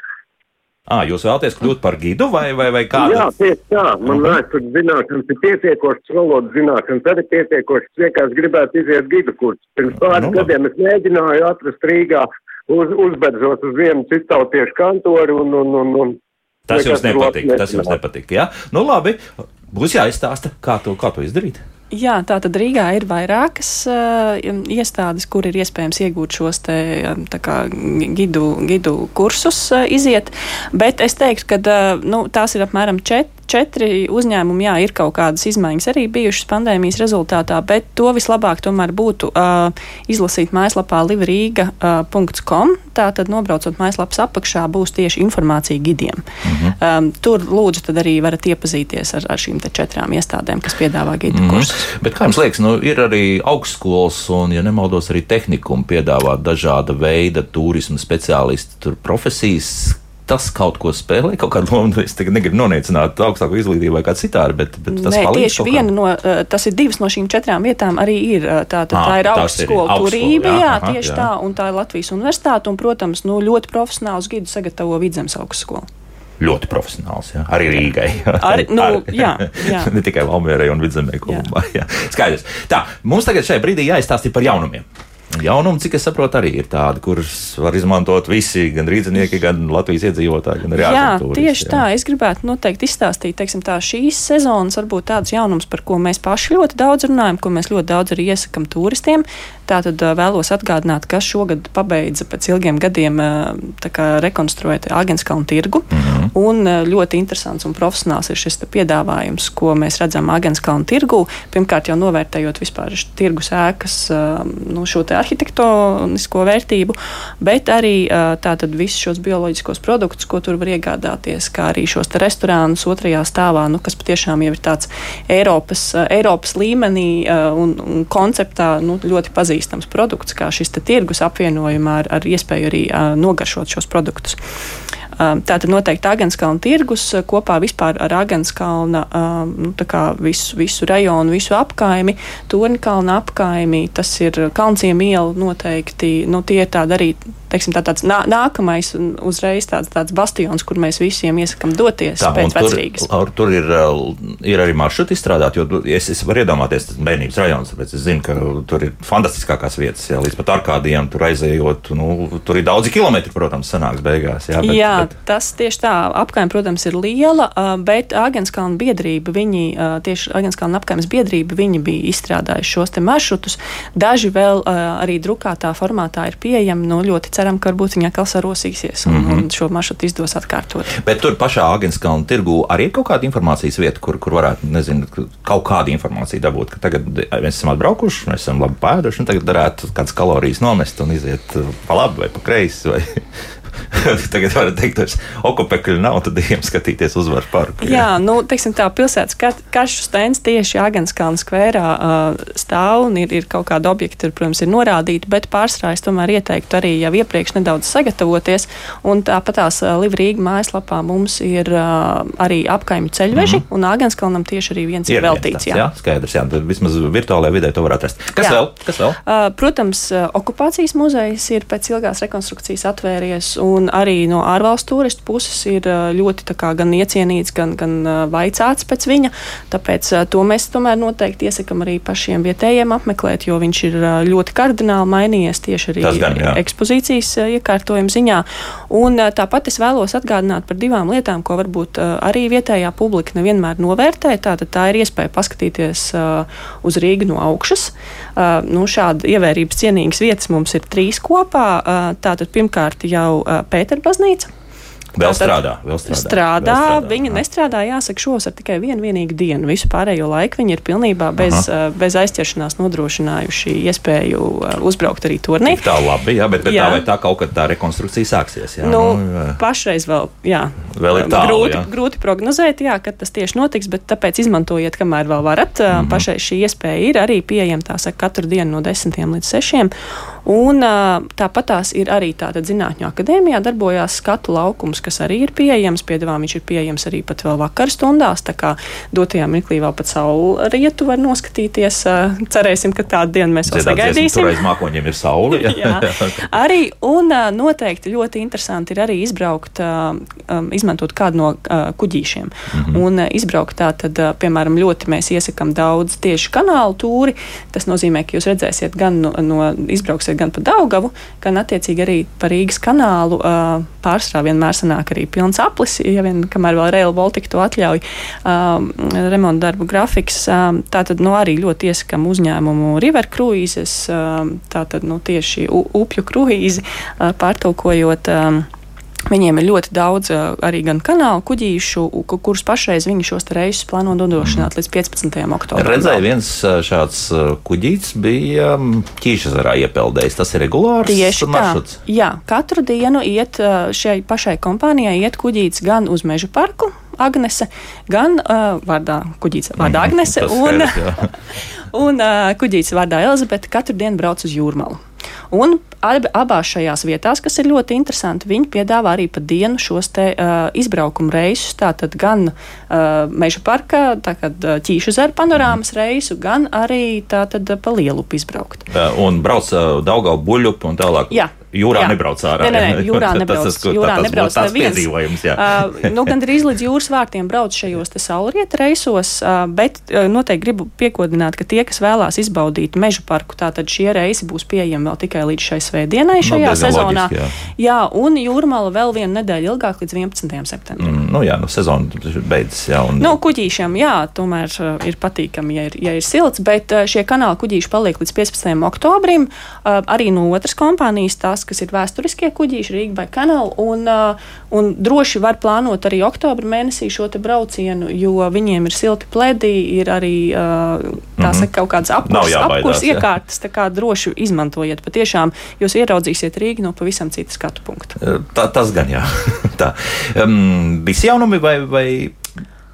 À, jūs vēlaties kļūt par gidu vai, vai, vai kādu? Jā, tieši tā. Man mhm. vēstures zināšanas ir pietiekošas, valodas zināšanas arī pietiekošas. Vienkārši gribētu iziet gidu kursus. Pirms pāris nu, gadiem es mēģināju atrast Rīgā, uz, uzbedzot uz vienu citautiešu kantoru un, un, un, un Tas jums nepatīk. Tas jums nepatīk. Jā, nu labi. Būs jāizstāsta, kā to, kā to izdarīt. Jā, tā tad Rīgā ir vairākas uh, iestādes, kur ir iespējams iegūt šos te, kā, gidu, gidu kursus, uh, iziet. Bet es teiktu, ka uh, nu, tās ir apmēram čet, četri uzņēmumi, jā, ir kaut kādas izmaiņas arī bijušas pandēmijas rezultātā, bet to vislabāk tomēr būtu uh, izlasīt mājaslapā livrīga.com. Uh, Tātad, nobraucot mājaslapas apakšā, būs tieši informācija gidiem. Mhm. um, tur lūdzu tad arī varat iepazīties ar, ar šīm četrām iestādēm, kas piedāvā gidu mhm. kursus. Bet kā jums liekas, nu, ir arī augstskolas un, ja nemaldos, arī tehnikumi piedāvā dažāda veida turismu speciālistu profesijas, tas kaut ko spēlē, kaut kādu lomu. Es tagad negribu noniecināt augstāko izglītību vai kā citādi, bet, bet tas Nē, tieši viena no, eh, tas ir divas no šīm četrām vietām arī ir. Eh, tā, tā, tā ir augstskola turība, jā, jā, aha, tieši jā. tā, un tā ir Latvijas universitāte, un, protams, nu, ļoti profesionāls gidu sagatavo Vidzemes augstskola. Ļoti profesionāls, jā. arī Rīgai. Ar, nu, Ar, jā, jā. ne tikai Valmierai un Vidzemē kopumā. Skaidrs. Tā, mums tagad šajā brīdī jāizstāsta par jaunumiem. Jaunumi, cik es saprotu, arī ir tādi, kurus var izmantot visi, gan rīznieki, gan Latvijas iedzīvotāji, gan arī. Jā, tieši jā. tā. Es gribētu noteikti izstāstīt, teiksim, tā šīs sezonas varbūt tāds jaunums, par ko mēs paši ļoti daudz runājam, ko mēs ļoti daudz arī iesakam turistiem. Tātad vēlos atgādināt, ka šogad pabeidza pēc ilgiem gadiem rekonstruēt Agenskalnu tirgu. Mm -hmm. Un ļoti interesants un profesionāls ir šis piedāvājums, ko mēs redzam Agenskalnu tirgu. Pirmkārt, jau novērtējot vispār tirgus ēkas, nu, šo te arhitektonisko vērtību, bet arī tātad visus šos bioloģiskos produktus, ko tur var iegādāties, kā arī šos restorānus otrajā stāvā, nu, kas patiešām jau ir tāds Eiropas, Eiropas līmenī un, un konceptā nu, ļoti pazīstams produkts, kā šis tirgus apvienojumā ar, ar iespēju arī nogaršot šos produktus. Tātad noteikti Agenskalna tirgus kopā vispār ar Agenskalna nu, visu, visu rajonu, visu apkaimi, Torņkalna apkaimi, tas ir Kalnciem iela noteikti, nu, tie ir tādi arī teiksim, tā, tāds nā, nākamais un uzreiz tāds, tāds bastions, kur mēs visiem iesakām doties tā, pēc vecrīgas. Tur, tur ir, ir arī maršruti izstrādāti, jo es, es varu iedomāties, tas bērnības rajons, tāpēc es zinu, ka tur ir fantastiskākās vietas, jā, līdz pat arkādiem tur aizējot, nu, tur ir daudzi kilometri, protams, sanāks beigās. Jā, bet, jā bet... tas tieši tā, apkaim, protams, ir liela, bet Agenskalna biedrība, viņi, tieši Agenskalna apkaimes biedrība, viņi bija izstrādājuši šos te maršrutus. Daži vēl arī drukātā formātā ir pieejami, no ļoti ceram ceram, ka varbūt viņa atkal sarosīsies un, mm -hmm. un šo maršrutu izdos atkārtot. Bet tur pašā Agenskalna tirgu arī ir kaut kāda informācijas vieta, kur, kur varētu, nezinu, kaut kādu informāciju dabūt, ka tagad mēs esam atbraukuši, mēs esam labi pēduši, un tagad varētu kādas kalorijas nomest un iziet pa labi vai pa kreisi. Vai... Tagad varat teikt, ka okupekļu nav, tad ejam skatīties uzvaru parku. Jā, nu, teiksim tā, pilsētas karšu stends tieši Agenskalna skvērā uh, stāv un ir, ir kaut kādi objekti, tur, protams, ir norādīti, bet pārsvarā es tomēr ieteiktu arī jau iepriekš nedaudz sagatavoties. Un tāpat tās uh, Livrīga mājaslapā mums ir uh, arī apkaimju ceļveži, mm -hmm. un Agenskalnam tieši arī viens ir, ir veltīts. Jā. jā, skaidrs, jā, tad vismaz virtuālajā vidē to var atrast. Kas jā. vēl? Kas vēl? Uh, protams, uh, okupācijas muzejs ir pēc ilgās rekonstrukcijas atvēries, un arī no ārvalstu turistu puses ir ļoti kā, gan iecienīts, gan, gan vaicāts pēc viņa. Tāpēc to mēs tomēr noteikti iesakām arī pašiem vietējiem apmeklēt, jo viņš ir ļoti kardināli mainījies tieši arī gan, jā. ekspozīcijas iekārtojuma ziņā. Un tāpat es vēlos atgādināt par divām lietām, ko varbūt arī vietējā publika nevienmēr novērtē. Tātad tā ir iespēja paskatīties uz Rīgu no augšas. Nu, šāda ievērības cienīgas vietas mums ir trīs kopā. Tātad pirmkārt jau Pēterbaznīca baznīca. Vēl strādā, vēl strādā. Strādā, vēl strādā viņa jā. nestrādā, jāsaka, šos ar tikai vienu vienīgu dienu. Visu pārējo laiku viņi ir pilnībā bez, Aha. bez aizķeršanās nodrošinājuši iespēju uzbraukt arī turnī. Tā labi, jā, bet, bet jā. tā vai tā kaut kad tā rekonstrukcija sāksies. Jā, nu, nu, jā. Pašreiz vēl, jā. Vēl ir tālu, grūti, jā. grūti prognozēt, jā, kad tas tieši notiks, bet tāpēc izmantojiet, kamēr vēl varat. Mm -hmm. Pašai šī iespēja ir arī pieejama, tā saka, katru dienu no 10 līdz 6. Un tāpat tās ir arī tāda zinātņu akadēmijā darbojās skatu laukums, kas arī ir pieejams. Piedāvā viņš ir pieejams arī pat vēl vakar stundās, tā kā dotajā mirklī vēl pat saule rietu var noskatīties. Cerēsim, ka tādu dienu mēs vēl sagaidīsim. Tur aiz mākoņiem ir saule. Jā. arī, un noteikti ļoti interesanti ir arī izbraukt, izmantot kādu no kuģīšiem. Mm -hmm. Un izbraukt tā tad, piemēram, ļoti mēs iesakam daudz tieši kanālu tūri. Tas nozīmē, ka jūs redzēsiet gan no, no izbrauksiet gan pa Daugavu, gan attiecīgi arī pa Rīgas kanālu. Pārsvarā vienmēr sanāk arī pilns aplis, ja vien kamēr vēl Rail Baltica to atļauj remonta darbu grafiks. Tātad nu, arī ļoti iesakām uzņēmumu River Cruises, tātad nu, tieši upju kruīzi pārtulkojot. Viņiem ir ļoti daudz arī gan kanālu kuģīšu, kurus pašreiz viņi šos reisus plāno nodrošināt mm. līdz 15. oktobrim. Redzēju, viens šāds kuģītis bija Ķīšazarā iepeldējis. Tas ir regulārs Tieši maršruts. Tā. Jā, katru dienu iet šai pašai kompānijai iet kuģītis gan uz meža parku, Agnese, gan uh, vārdā kuģītis vārdā mhm, Agnese un, un uh, kuģītis vārdā Elizabete katru dienu brauc uz jūrmalu. Un ab, abās šajās vietās, kas ir ļoti interesanti, viņi piedāvā arī pa dienu šos te, uh, izbraukumu reisus. Tātad gan uh, meža parkā, tātad ķīšu zara panorāmas reisu, gan arī tātad pa lielu izbraukt. Uh, un brauc uh, Daugau buļupu un tālāk. Jā. Jūrā jā. nebrauc ārā. Nē, nē, jūrā nebrauc. tas, tas, jūrā tas nebrauc tāds piedzīvojums. Jā. uh, nu, gan drīz līdz jūras vārtiem brauc šajos saulrieta reisos, uh, bet uh, noteikti gribu piekodināt, ka tie, kas vēlās izbaudīt meža parku, tātad šie reisi būs pieejami vēl tikai līdz šai svētdienai nu, šajā no, sezonā. Loģiski, jā. jā, un jūrmala vēl vienu nedēļu ilgāk līdz 11. septembrim. Mm, nu jā, nu sezona beidzas. Jā, un... Nu, kuģīšiem, jā, tomēr ir patīkami, ja ir, ja ir silts, bet šie kanāla kuģīši paliek līdz 15. oktobrim. Uh, arī no otras kompānijas, tās, kas ir vēsturiskie kuģīši, Rīga vai Kanāla. Un, uh, un droši var plānot arī oktobra mēnesī šo braucienu, jo viņiem ir silti pledi, ir arī uh, tā mhm. saka, kaut kādas apkurses apkurs iekārtas. Tā kā droši izmantojiet. Patiešām jūs ieraudzīsiet Rīgu no pavisam citas skatu punkta. Tā, tas gan jā. tā. Um, visi jaunumi vai? vai...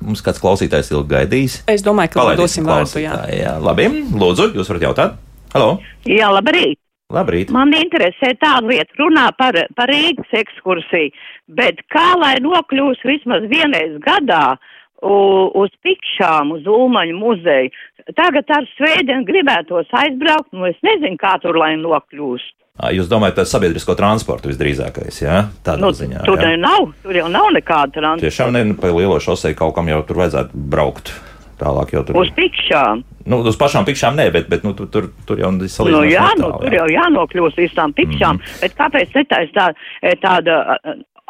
Mums kāds klausītājs ilgi gaidījis. Es domāju, ka dosim vārdu. Jā. jā, labi. Lūdzu, jūs varat jautāt. Halo! Jā, labrīt! Labrīt. Man interesē tāda lieta, runā par, par Rīgas ekskursiju, bet kā lai nokļūs vismaz vienreiz gadā uz Pikšām, uz Ulmaņu muzeju. Tagad ar svētdienu gribētos aizbraukt, nu es nezinu, kā tur lai nokļūst. Jūs domājat par sabiedrisko transportu visdrīzākais, jā? Tādā nu, ziņā. Tur jau nav, tur jau nav nekāda transporta. Tiešām ne, pa lielo šosei kaut kam jau tur vajadzētu braukt. Tālāk jau tur uz pikšām. Nu, uz pašām pikšām nē, bet, bet nu, tur, tur, tur jau salīdzinājums. Nu, jā, nu, tur jā. jau jānokļūst visām pikšām. Mm -hmm. Bet kāpēc netaisa tā, e, tāda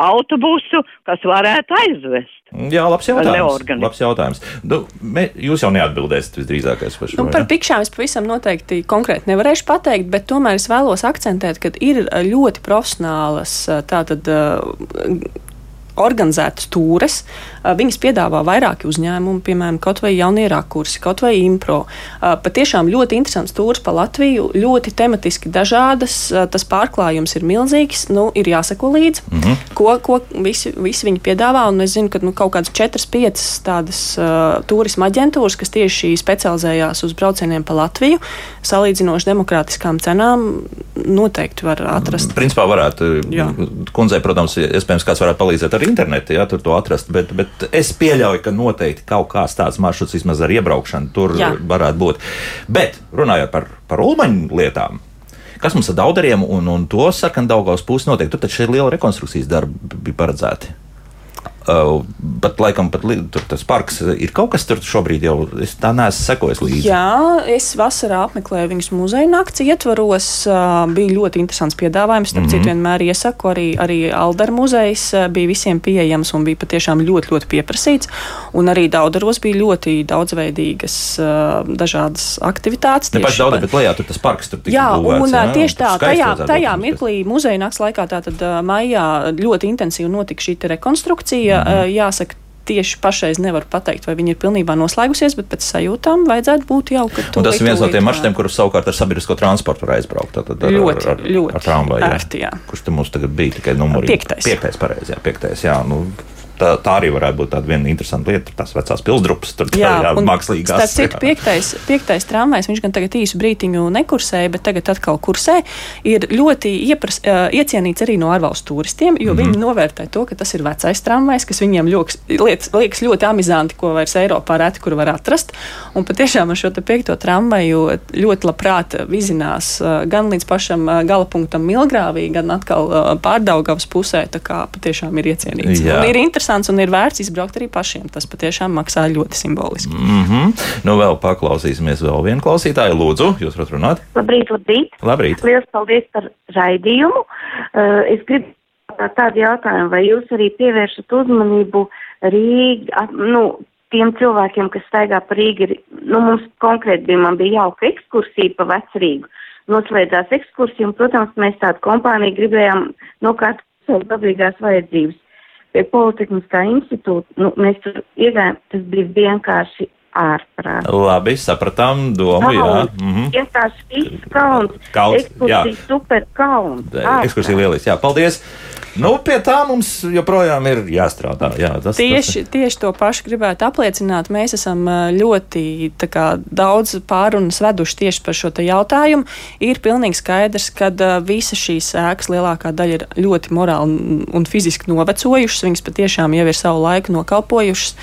autobusu, kas varētu aizvest? Jā, labs jautājums. Labs jautājums. Nu, me, jūs jau neatbildēsiet visdrīzākais par šo. Nu, par pikšām es pavisam noteikti konkrēti nevarēšu pateikt, bet tomēr es vēlos akcentēt, ka ir ļoti profesionālas tātad organizētas tūres. Viņas piedāvā vairāki uzņēmumi, piemēram, kaut vai jaunierakā kursi, kaut vai impro. Patiešām ļoti interesants tūrs pa Latviju, ļoti tematiski dažādas. Tas pārklājums ir milzīgs, nu, ir jāsako līdzi, mm -hmm. ko, ko visi, visi viņi piedāvā. Un es zinu, ka nu, kaut kādas 4-5 tādas uh, turisma aģentūras, kas tieši specializējās uz braucieniem pa Latviju, salīdzinoši demokrātiskām cenām, noteikti var atrast. Principā varētu, Jā. kundzei, protams, iespējams, kāds varētu palīdzēt ar internetu, ja tur to atrast. Bet, bet es pieļauju, ka noteikti kaut kāds tāds maršruts vismaz ar iebraukšanu tur Jā. varētu būt. Bet runājot par, par ulmaņu lietām. Kas mums ar daudariem un, un to sarkanu Daugaus pusi notiek? Tur taču ir liela rekonstrukcijas darbi bija paredzēti. Uh, bet, laikam, pat li, tur tas parks ir kaut kas tur šobrīd jau. Es tā neesmu sekojis līdzi. Jā, es vasarā apmeklēju viņas muzeja nakts ietvaros. Uh, bija ļoti interesants piedāvājums. Starp mm -hmm. citu, vienmēr iesaku, arī, arī Aldera muzejs uh, bija visiem pieejams un bija patiešām ļoti, ļoti pieprasīts. Un arī Daudaros bija ļoti daudzveidīgas uh, dažādas aktivitātes. Ne paši daudz, bet lejā tur tas parks tur tika Jā, būvēts, un jā, tieši tā, tajā, tajā mirklī muzeja nakts laikā, tātad maijā ļoti intensīvi notika šī rekonstrukcija ja, mm -hmm. jāsaka, tieši pašreiz nevaru pateikt, vai viņi ir pilnībā noslēgusies, bet pēc sajūtām vajadzētu būt jau. Tas ir viens no tiem maršrutiem, kurus savukārt ar sabiedrisko transportu var aizbraukt. Tad, ar, ļoti, ar, ar, ļoti ar tramvaju. Ērti, jā. Kurš te mums tagad bija tikai numurs? Piektais. Piektais, pareizi, jā, piektais. Jā, nu, tā, tā arī varētu būt tāda viena interesanta lieta. Tās vecās pilsdrupas, tur jā, jā, mākslīgās. Tas cits piektais, piektais tramvajs, viņš gan tagad īsu brītiņu nekursēja, bet tagad atkal kursē, ir ļoti iepras, iecienīts arī no ārvalstu turistiem, jo mm -hmm. viņi novērtē to, ka tas ir vecais tramvajs, kas viņiem ļoks, liekas, liekas ļoti amizanti, ko vairs Eiropā reti kur var atrast. Un patiešām ar šo piekto tramvaju ļoti labprāt vizinās gan līdz pašam galapunktam Milgrāvī, gan atkal pārdaugavas pusē. Tā kā patiešām ir iecienīts. Jā. Un ir interesanti interesants un ir vērts izbraukt arī pašiem. Tas patiešām maksā ļoti simboliski. Mm -hmm. Nu, vēl paklausīsimies vēl vienu klausītāju. Lūdzu, jūs varat runāt? Labrīt, labrīt. labrīt. Lielas paldies par raidījumu. Uh, es gribu tādu jautājumu, vai jūs arī pievēršat uzmanību Rīgā, nu, tiem cilvēkiem, kas staigā pa Rīgu, nu, mums konkrēti bija, man bija jauka ekskursija pa Vecrīgu. Noslēdzās ekskursija, un, protams, mēs tādu kompāniju gribējām nokārt savas dabīgās vajadzības pie Politehniskā institūta, nu, mēs tur iegājām, tas bija vienkārši ārprāt. Labi, sapratām domu, jā. Mm -hmm. Vienkārši viss kauns. Kauns, ekskursija jā. super kauns. Ekskursija lieliski, jā, paldies. Nu, pie tā mums joprojām ir jāstrādā. Jā, tas, tieši, tas... tieši to pašu gribētu apliecināt. Mēs esam ļoti kā, daudz pārunas veduši tieši par šo jautājumu. Ir pilnīgi skaidrs, ka visas šīs ēkas lielākā daļa ir ļoti morāli un fiziski novecojušas. Viņas patiešām jau ir savu laiku nokalpojušas.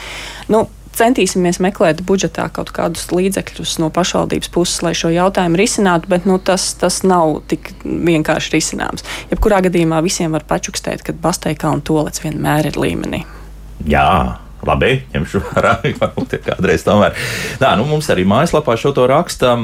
Nu, centīsimies meklēt budžetā kaut kādus līdzekļus no pašvaldības puses, lai šo jautājumu risinātu, bet nu, tas, tas nav tik vienkārši risināms. Jebkurā gadījumā visiem var pačukstēt, ka Basteikā un Tolets vienmēr ir līmenī. Jā. Labi, ņemšu vērā. Varbūt kādreiz tomēr. Tā, nu mums arī mājaslapā šo to rakstam.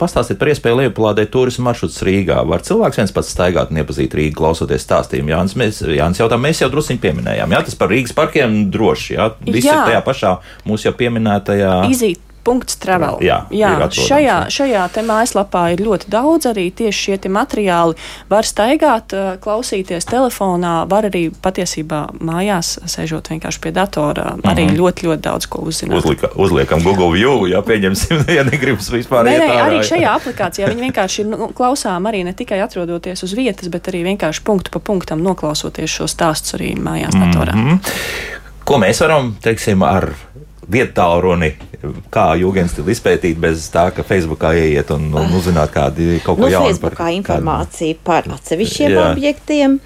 Pastāstiet par iespēju lejuplādēt turismu maršrutus Rīgā. Var cilvēks viens pats staigāt un iepazīt Rīgu, klausoties stāstījumu. Jānis, mēs, Jānis jautā, mēs jau druskuļi pieminējām. Jā, tas par Rīgas parkiem droši. Jā, viss jā. tajā pašā mūsu jau pieminētajā. Izīt Punkts travel. Jā, jā šajā, šajā mājaslapā ir ļoti daudz arī tieši šie materiāli. Var staigāt, klausīties telefonā, var arī patiesībā mājās, sēžot vienkārši pie datora, mm -hmm. arī ļoti, ļoti daudz ko uzzināt. Uzlika, uzliekam Google View, ja pieņemsim, ja negribas vispār. Nē, nē, arī šajā aplikācijā viņi vienkārši ir nu, klausām arī ne tikai atrodoties uz vietas, bet arī vienkārši punktu pa punktam noklausoties šo stāstu arī mājās datorā. Mm -hmm. Ko mēs varam, teiksim, ar vietālruni, kā jūgenstilu izpētīt bez tā, ka Facebookā ieiet un, un uzzināt kādu kaut ko nu, jaunu. Facebookā par, informācija kādu... par atsevišķiem Jā. objektiem.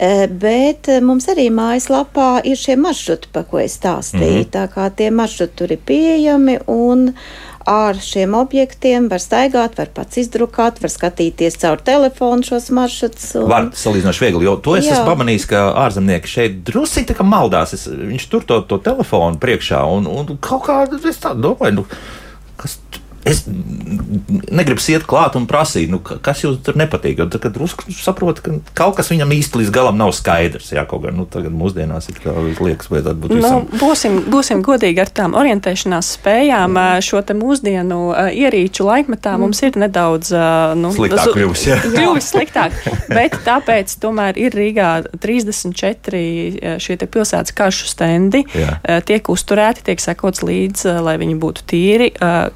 Eh, bet eh, mums arī mājaslapā ir šie maršruti, par ko es stāstīju. Mm -hmm. Tā kā tie maršruti tur ir pieejami un uh, ar šiem objektiem var staigāt, var pats izdrukāt, var skatīties caur telefonu šos maršrutus. Un... Var salīdzinoši viegli, jo to es Jā. esmu pamanījis, ka ārzemnieki šeit drusku maldās. Es, viņš tur to, to telefonu priekšā un, un kaut kā es tā domāju. Nu, Es negribas iet klāt un prasīt, nu, kas jums tur nepatīk. Jo tad, kad saprot, ka kaut kas viņam īsti līdz galam nav skaidrs, jā, kaut gan nu, tagad mūsdienās ir kā liekas, vajadzētu būt. Visam. Nu, būsim, būsim godīgi ar tām orientēšanās spējām. Mm. Šo te mūsdienu ierīču laikmetā mm. mums ir nedaudz nu, sliktāk kļuvis. Jā. Kļuvis sliktāk, bet tāpēc tomēr ir Rīgā 34 šie pilsētas karšu stendi. Jā. Tiek uzturēti, tiek sekots līdz, lai viņi būtu tīri.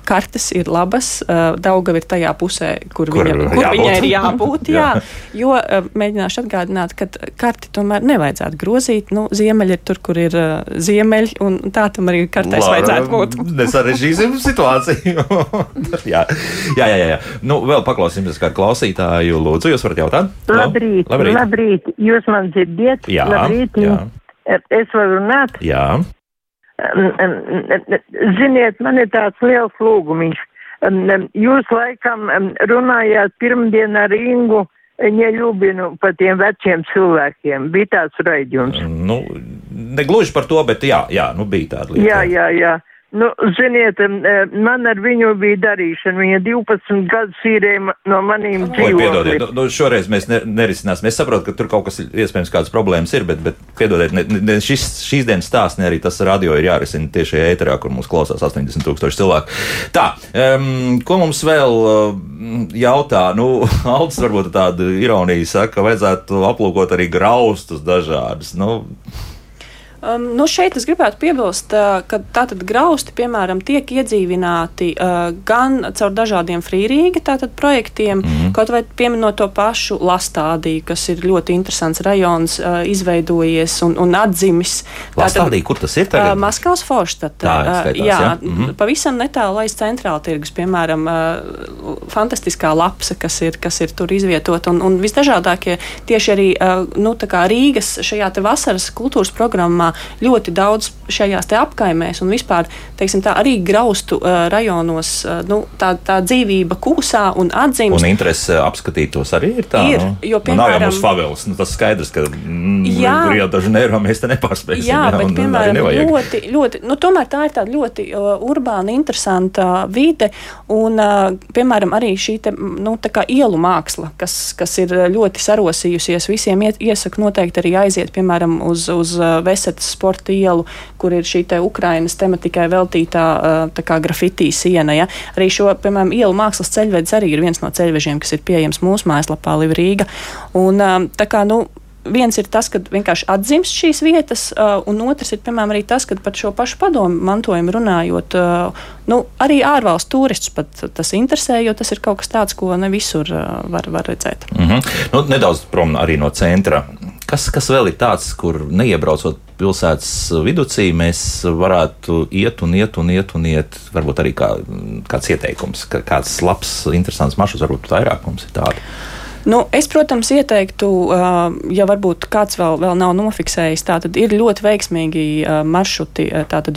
Kartes ir labas, Daugava ir tajā pusē, kur, kur, viņa, kur jābūt. viņai ir jābūt. jā. Jā, jo mēģināšu atgādināt, ka karti tomēr nevajadzētu grozīt. Nu, ziemeļi ir tur, kur ir ziemeļi, un tā tam arī Lara, vajadzētu būt. Nesarežģīsim situāciju. jā, jā, jā, jā. Nu, vēl paklausīsimies kādu klausītāju. Lūdzu, jūs varat jautāt? Labrīt, labrīt. labrīt. Jūs man dzirdiet? Jā, labrīt. jā. Es varu runāt? Jā. Ziniet, man ir tāds liels lūgumiņš. Jūs laikam runājāt pirmdien ar Ingu Ņeļubinu par tiem veciem cilvēkiem. Bija tāds raidījums. Nu, negluži par to, bet jā, jā nu bija tāda lieta. Jā, jā, jā. Nu, ziniet, man ar viņu bija darīšana. Viņa 12 gadus īrēja no manīm dzīvokļiem. Piedodiet, nu, nu, šoreiz mēs ne, nerisināsim. Es saprotu, ka tur kaut kas iespējams kādas problēmas ir, bet, bet piedodiet, ne, ne, šis, šīs dienas stāsts, ne arī tas radio ir jārisina tieši ēterā, kur mūs klausās 80 tūkstoši cilvēku. Tā, um, ko mums vēl jautā? Nu, Aldis varbūt tādu ironiju saka, vajadzētu aplūkot arī graustus dažādus. Nu, Um, nu šeit es gribētu piebilst, uh, ka tātad grausti, piemēram, tiek iedzīvināti uh, gan caur dažādiem frīrīga tātad projektiem, mm -hmm. kaut vai pieminot to pašu Lastādiju, kas ir ļoti interesants rajons, uh, izveidojies un, un atdzimis. Lastādija, kur tas ir tagad? Uh, Maskavas Forštatā. Uh, jā, jā mm -hmm. pavisam netālu aiz centrāla tirgus, piemēram, uh, fantastiskā lapsa, kas ir, kas ir tur izvietota un, un visdažādākie tieši arī uh, nu, Rīgas šajā vasaras kultūras programmā ļoti daudz šajās apkaimēs un vispār tā, arī graustu uh, rajonos uh, nu, tā, tā dzīvība kūsā un atzīmes. Un interese apskatīt tos arī ir tā. Ir, nu, jo, piemēram, nu, nav jau mums favelas, nu, tas skaidrs, ka mm, Rio de Janeiro mēs te nepārspēsim. Jā, jā bet, un, piemēram, ļoti, ļoti, nu, tomēr tā ir tāda ļoti uh, urbāna, interesanta vide un, uh, piemēram, arī šī te, nu, ielu māksla, kas, kas ir ļoti sarosījusies, visiem iet, iesaku noteikti arī aiziet, piemēram, uz, uz Vesetas sporta ielu, kur ir šī te Ukrainas tematikai veltītā kā, grafitī siena. Ja? Arī šo, piemēram, ielu mākslas ceļvedis arī ir viens no ceļvežiem, kas ir pieejams mūsu mājaslapā Livrīga. Un, tā kā, nu, viens ir tas, ka vienkārši atzimst šīs vietas, un otrs ir, piemēram, arī tas, ka par šo pašu padomu mantojumu runājot, nu, arī ārvalstu turistus pat tas interesē, jo tas ir kaut kas tāds, ko ne visur var, var redzēt. Mm -hmm. nu, nedaudz prom arī no centra. Kas, kas vēl ir tāds, kur neiebraucot pilsētas vidū, mēs varētu iet un iet un iet un iet, varbūt arī kā, kāds ieteikums, kā, kāds labs, interesants maršruts, varbūt vairāk mums ir tāds. Nu, es, protams, ieteiktu, ja varbūt kāds vēl, vēl nav nofiksējis, tad ir ļoti veiksmīgi maršruti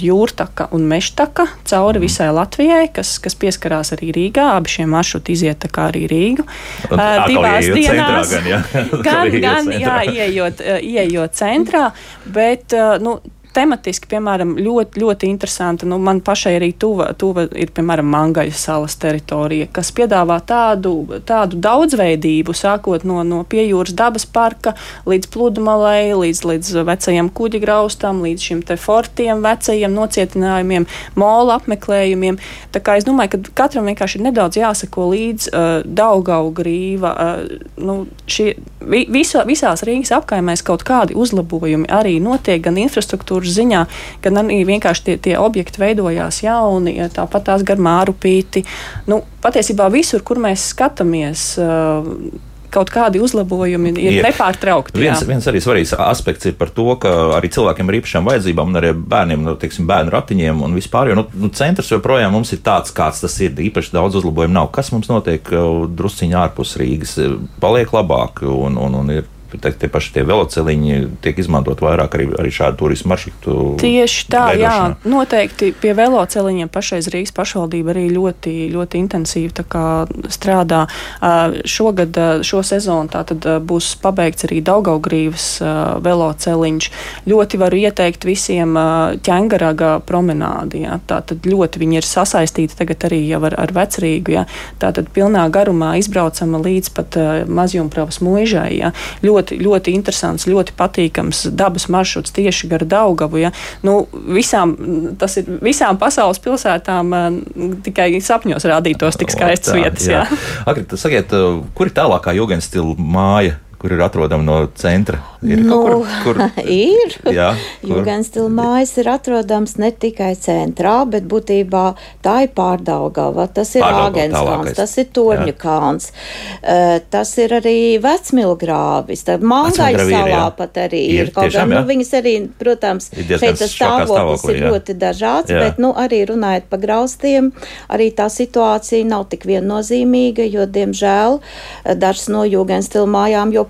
jūrtaka un mežtaka cauri mhm. visai Latvijai, kas, kas pieskarās arī Rīgā. Abi šie maršruti iziet arī Rīgu. Divās dienās. Centrā, gan, jā. gan, gan jā, ieejot, ieejot centrā, bet nu, tematiski, piemēram, ļoti, ļoti interesanti. Nu, man pašai arī tuva, tuva ir, piemēram, Mangaļa salas teritorija, kas piedāvā tādu, tādu daudzveidību, sākot no, no piejūras dabas parka līdz pludmalei, līdz, līdz vecajam kuģi graustam, līdz šim te fortiem, vecajiem nocietinājumiem, mola apmeklējumiem. Tā kā es domāju, ka katram vienkārši ir nedaudz jāsako līdz uh, Daugau grīva. Uh, nu, šie, vi, viso, visās Rīgas apkaimēs kaut kādi uzlabojumi arī notiek gan infrastruktūras kultūras ziņā, gan arī vienkārši tie, tie objekti veidojās jauni, tāpat tās gar mārupīti. Nu, patiesībā visur, kur mēs skatāmies, kaut kādi uzlabojumi ir, ir nepārtraukti. Viens, jā. viens arī svarīgs aspekts ir par to, ka arī cilvēkiem ar īpašām vajadzībām, un arī bērniem, nu, teiksim, bērnu ratiņiem un vispār, jo nu, nu, centrs joprojām mums ir tāds, kāds tas ir. Īpaši daudz uzlabojumu nav. Kas mums notiek drusciņā ārpus Rīgas? Paliek labāk un, un, un ir te, te paši tie veloceliņi tiek izmantot vairāk arī, arī šādu turismu maršrutu. Tieši tā, jā, veidošanā. noteikti pie veloceliņiem pašreiz Rīgas pašvaldība arī ļoti, ļoti intensīvi strādā. Šogad, šo sezonu tātad būs pabeigts arī Daugaugrīvas veloceliņš. Ļoti varu ieteikt visiem ķengaraga promenādi. Jā. Tātad ļoti viņi ir sasaistīti tagad arī jau ar, ar vecrīgu. Jā. Tātad pilnā garumā izbraucama līdz pat mazjumpravas mūžai. Jā. Ļoti, ļoti interesants, ļoti patīkams dabas maršruts tieši gar Daugavu. Jā. Nu, visām, tas ir visām pasaules pilsētām uh, tikai sapņos rādītos tik skaistas Tā, vietas. Jā. Agri, tas sakiet, uh, kur ir tālākā jūgens stila māja? Kur ir atrodama no centra? Ir nu, kur, kur ir. Jā, kur? Jūgenstila mājas ir atrodams ne tikai centrā, bet būtībā tā ir pārdaugava, tas ir Āgenskalns, tas ir Torņu Jā. kalns, uh, tas ir arī Vecmilgrāvis, tad Mangaļa Vecmilgrāvi ir, salā pat arī Ir, ir. Kaut tiešām, gan, nu, viņas arī, protams, šeit tas stāvoklis ir jā. ļoti dažāds, Jā. bet, nu, arī runājot pa graustiem, arī tā situācija nav tik viennozīmīga, jo, diemžēl, dažas no Jūgenstila mājām joprojām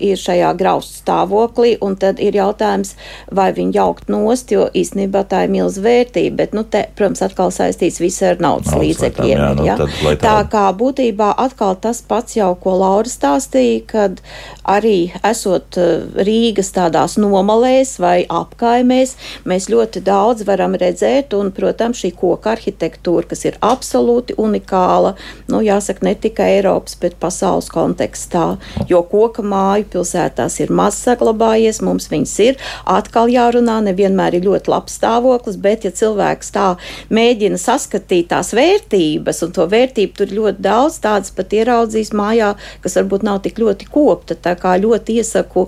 ir šajā graustu stāvoklī, un tad ir jautājums, vai viņi jaukt nost, jo īstenībā tā ir milz vērtība, bet, nu, te, protams, atkal saistīts viss ar naudas Naudas līdzekļiem. jā, nu, ja? tad, tā tā- kā būtībā atkal tas pats jau, ko Laura stāstīja, kad arī esot eh, Rīgas tādās nomalēs vai apkaimēs, mēs ļoti daudz varam redzēt, un, protams, šī koka arhitektūra, kas ir absolūti unikāla, nu, jāsaka, ne tikai Eiropas, bet pasaules kontekstā, jo koka māju pilsētās ir maz saglabājies, mums viņas ir, atkal jārunā, nevienmēr ir ļoti labs stāvoklis, bet ja cilvēks tā mēģina saskatīt tās vērtības, un to vērtību tur ļoti daudz tādas pat ieraudzīs mājā, kas varbūt nav tik ļoti kopta, tā kā ļoti iesaku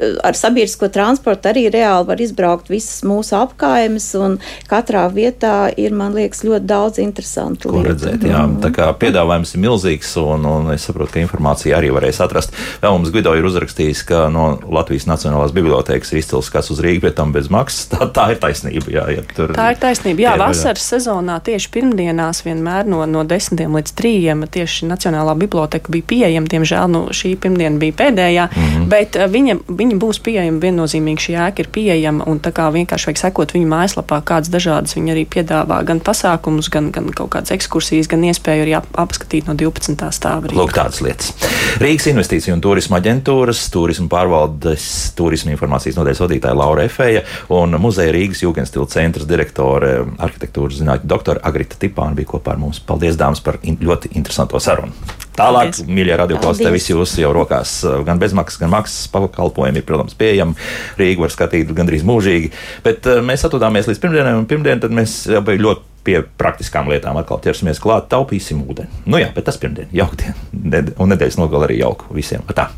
ar sabiedrisko transportu arī reāli var izbraukt visas mūsu apkaimes, un katrā vietā ir, man liekas, ļoti daudz interesantu lietu. redzēt, jā. Tā kā piedāvājums ir milzīgs, un, un es saprotu, ka informācija arī varēs atrast. Vēl mums Gvido ir uzrakstījis, ka no Latvijas Nacionālās bibliotēkas ir izcils kas uz Rīgas, bet tam bez maksas. Tā, tā ir taisnība. Jā, ja tur, Tā ir taisnība. Jā, vasaras sezonā tieši pirmdienās vienmēr no, no 10 līdz 3 tieši Nacionālā biblioteka bija pieejama. Diemžēl nu, šī pirmdiena bija pēdējā, mm. -hmm. bet uh, viņa, viņa būs pieejama viennozīmīgi. Šī ēka ir pieejama un tā kā vienkārši vajag sekot viņu mājaslapā, kādas dažādas viņa arī piedāvā gan pasākumus, gan, gan kaut kādas ekskursijas, gan iespēju arī ap, apskatīt no 12. stāva. Lūk, tādas lietas. Rīgas investīciju un turisma aģentūras, turisma pārvaldes, turisma informācijas nodaļas vadītāja Laura Efeja un muzeja Rīgas Jūgenstila centra direktore, arhitektūras zinātņu doktora Agrita Tipāna bija kopā ar mums. Paldies, dāmas, par in ļoti interesanto sarunu. Tālāk, Paldies. mīļie radioklausītāji, visi jūs jau rokās gan bezmaksas, gan maksas pakalpojumi ir, protams, pieejami. Rīgu var skatīt gandrīz mūžīgi, bet eh, mēs atrodāmies līdz pirmdienai, un pirmdien mēs jau bija ļoti pie praktiskām lietām atkal ķersimies klāt, taupīsim ūdeni. Nu jā, bet tas pirmdien, jaukdien, un nedēļas nogalē arī jauku visiem. Tā.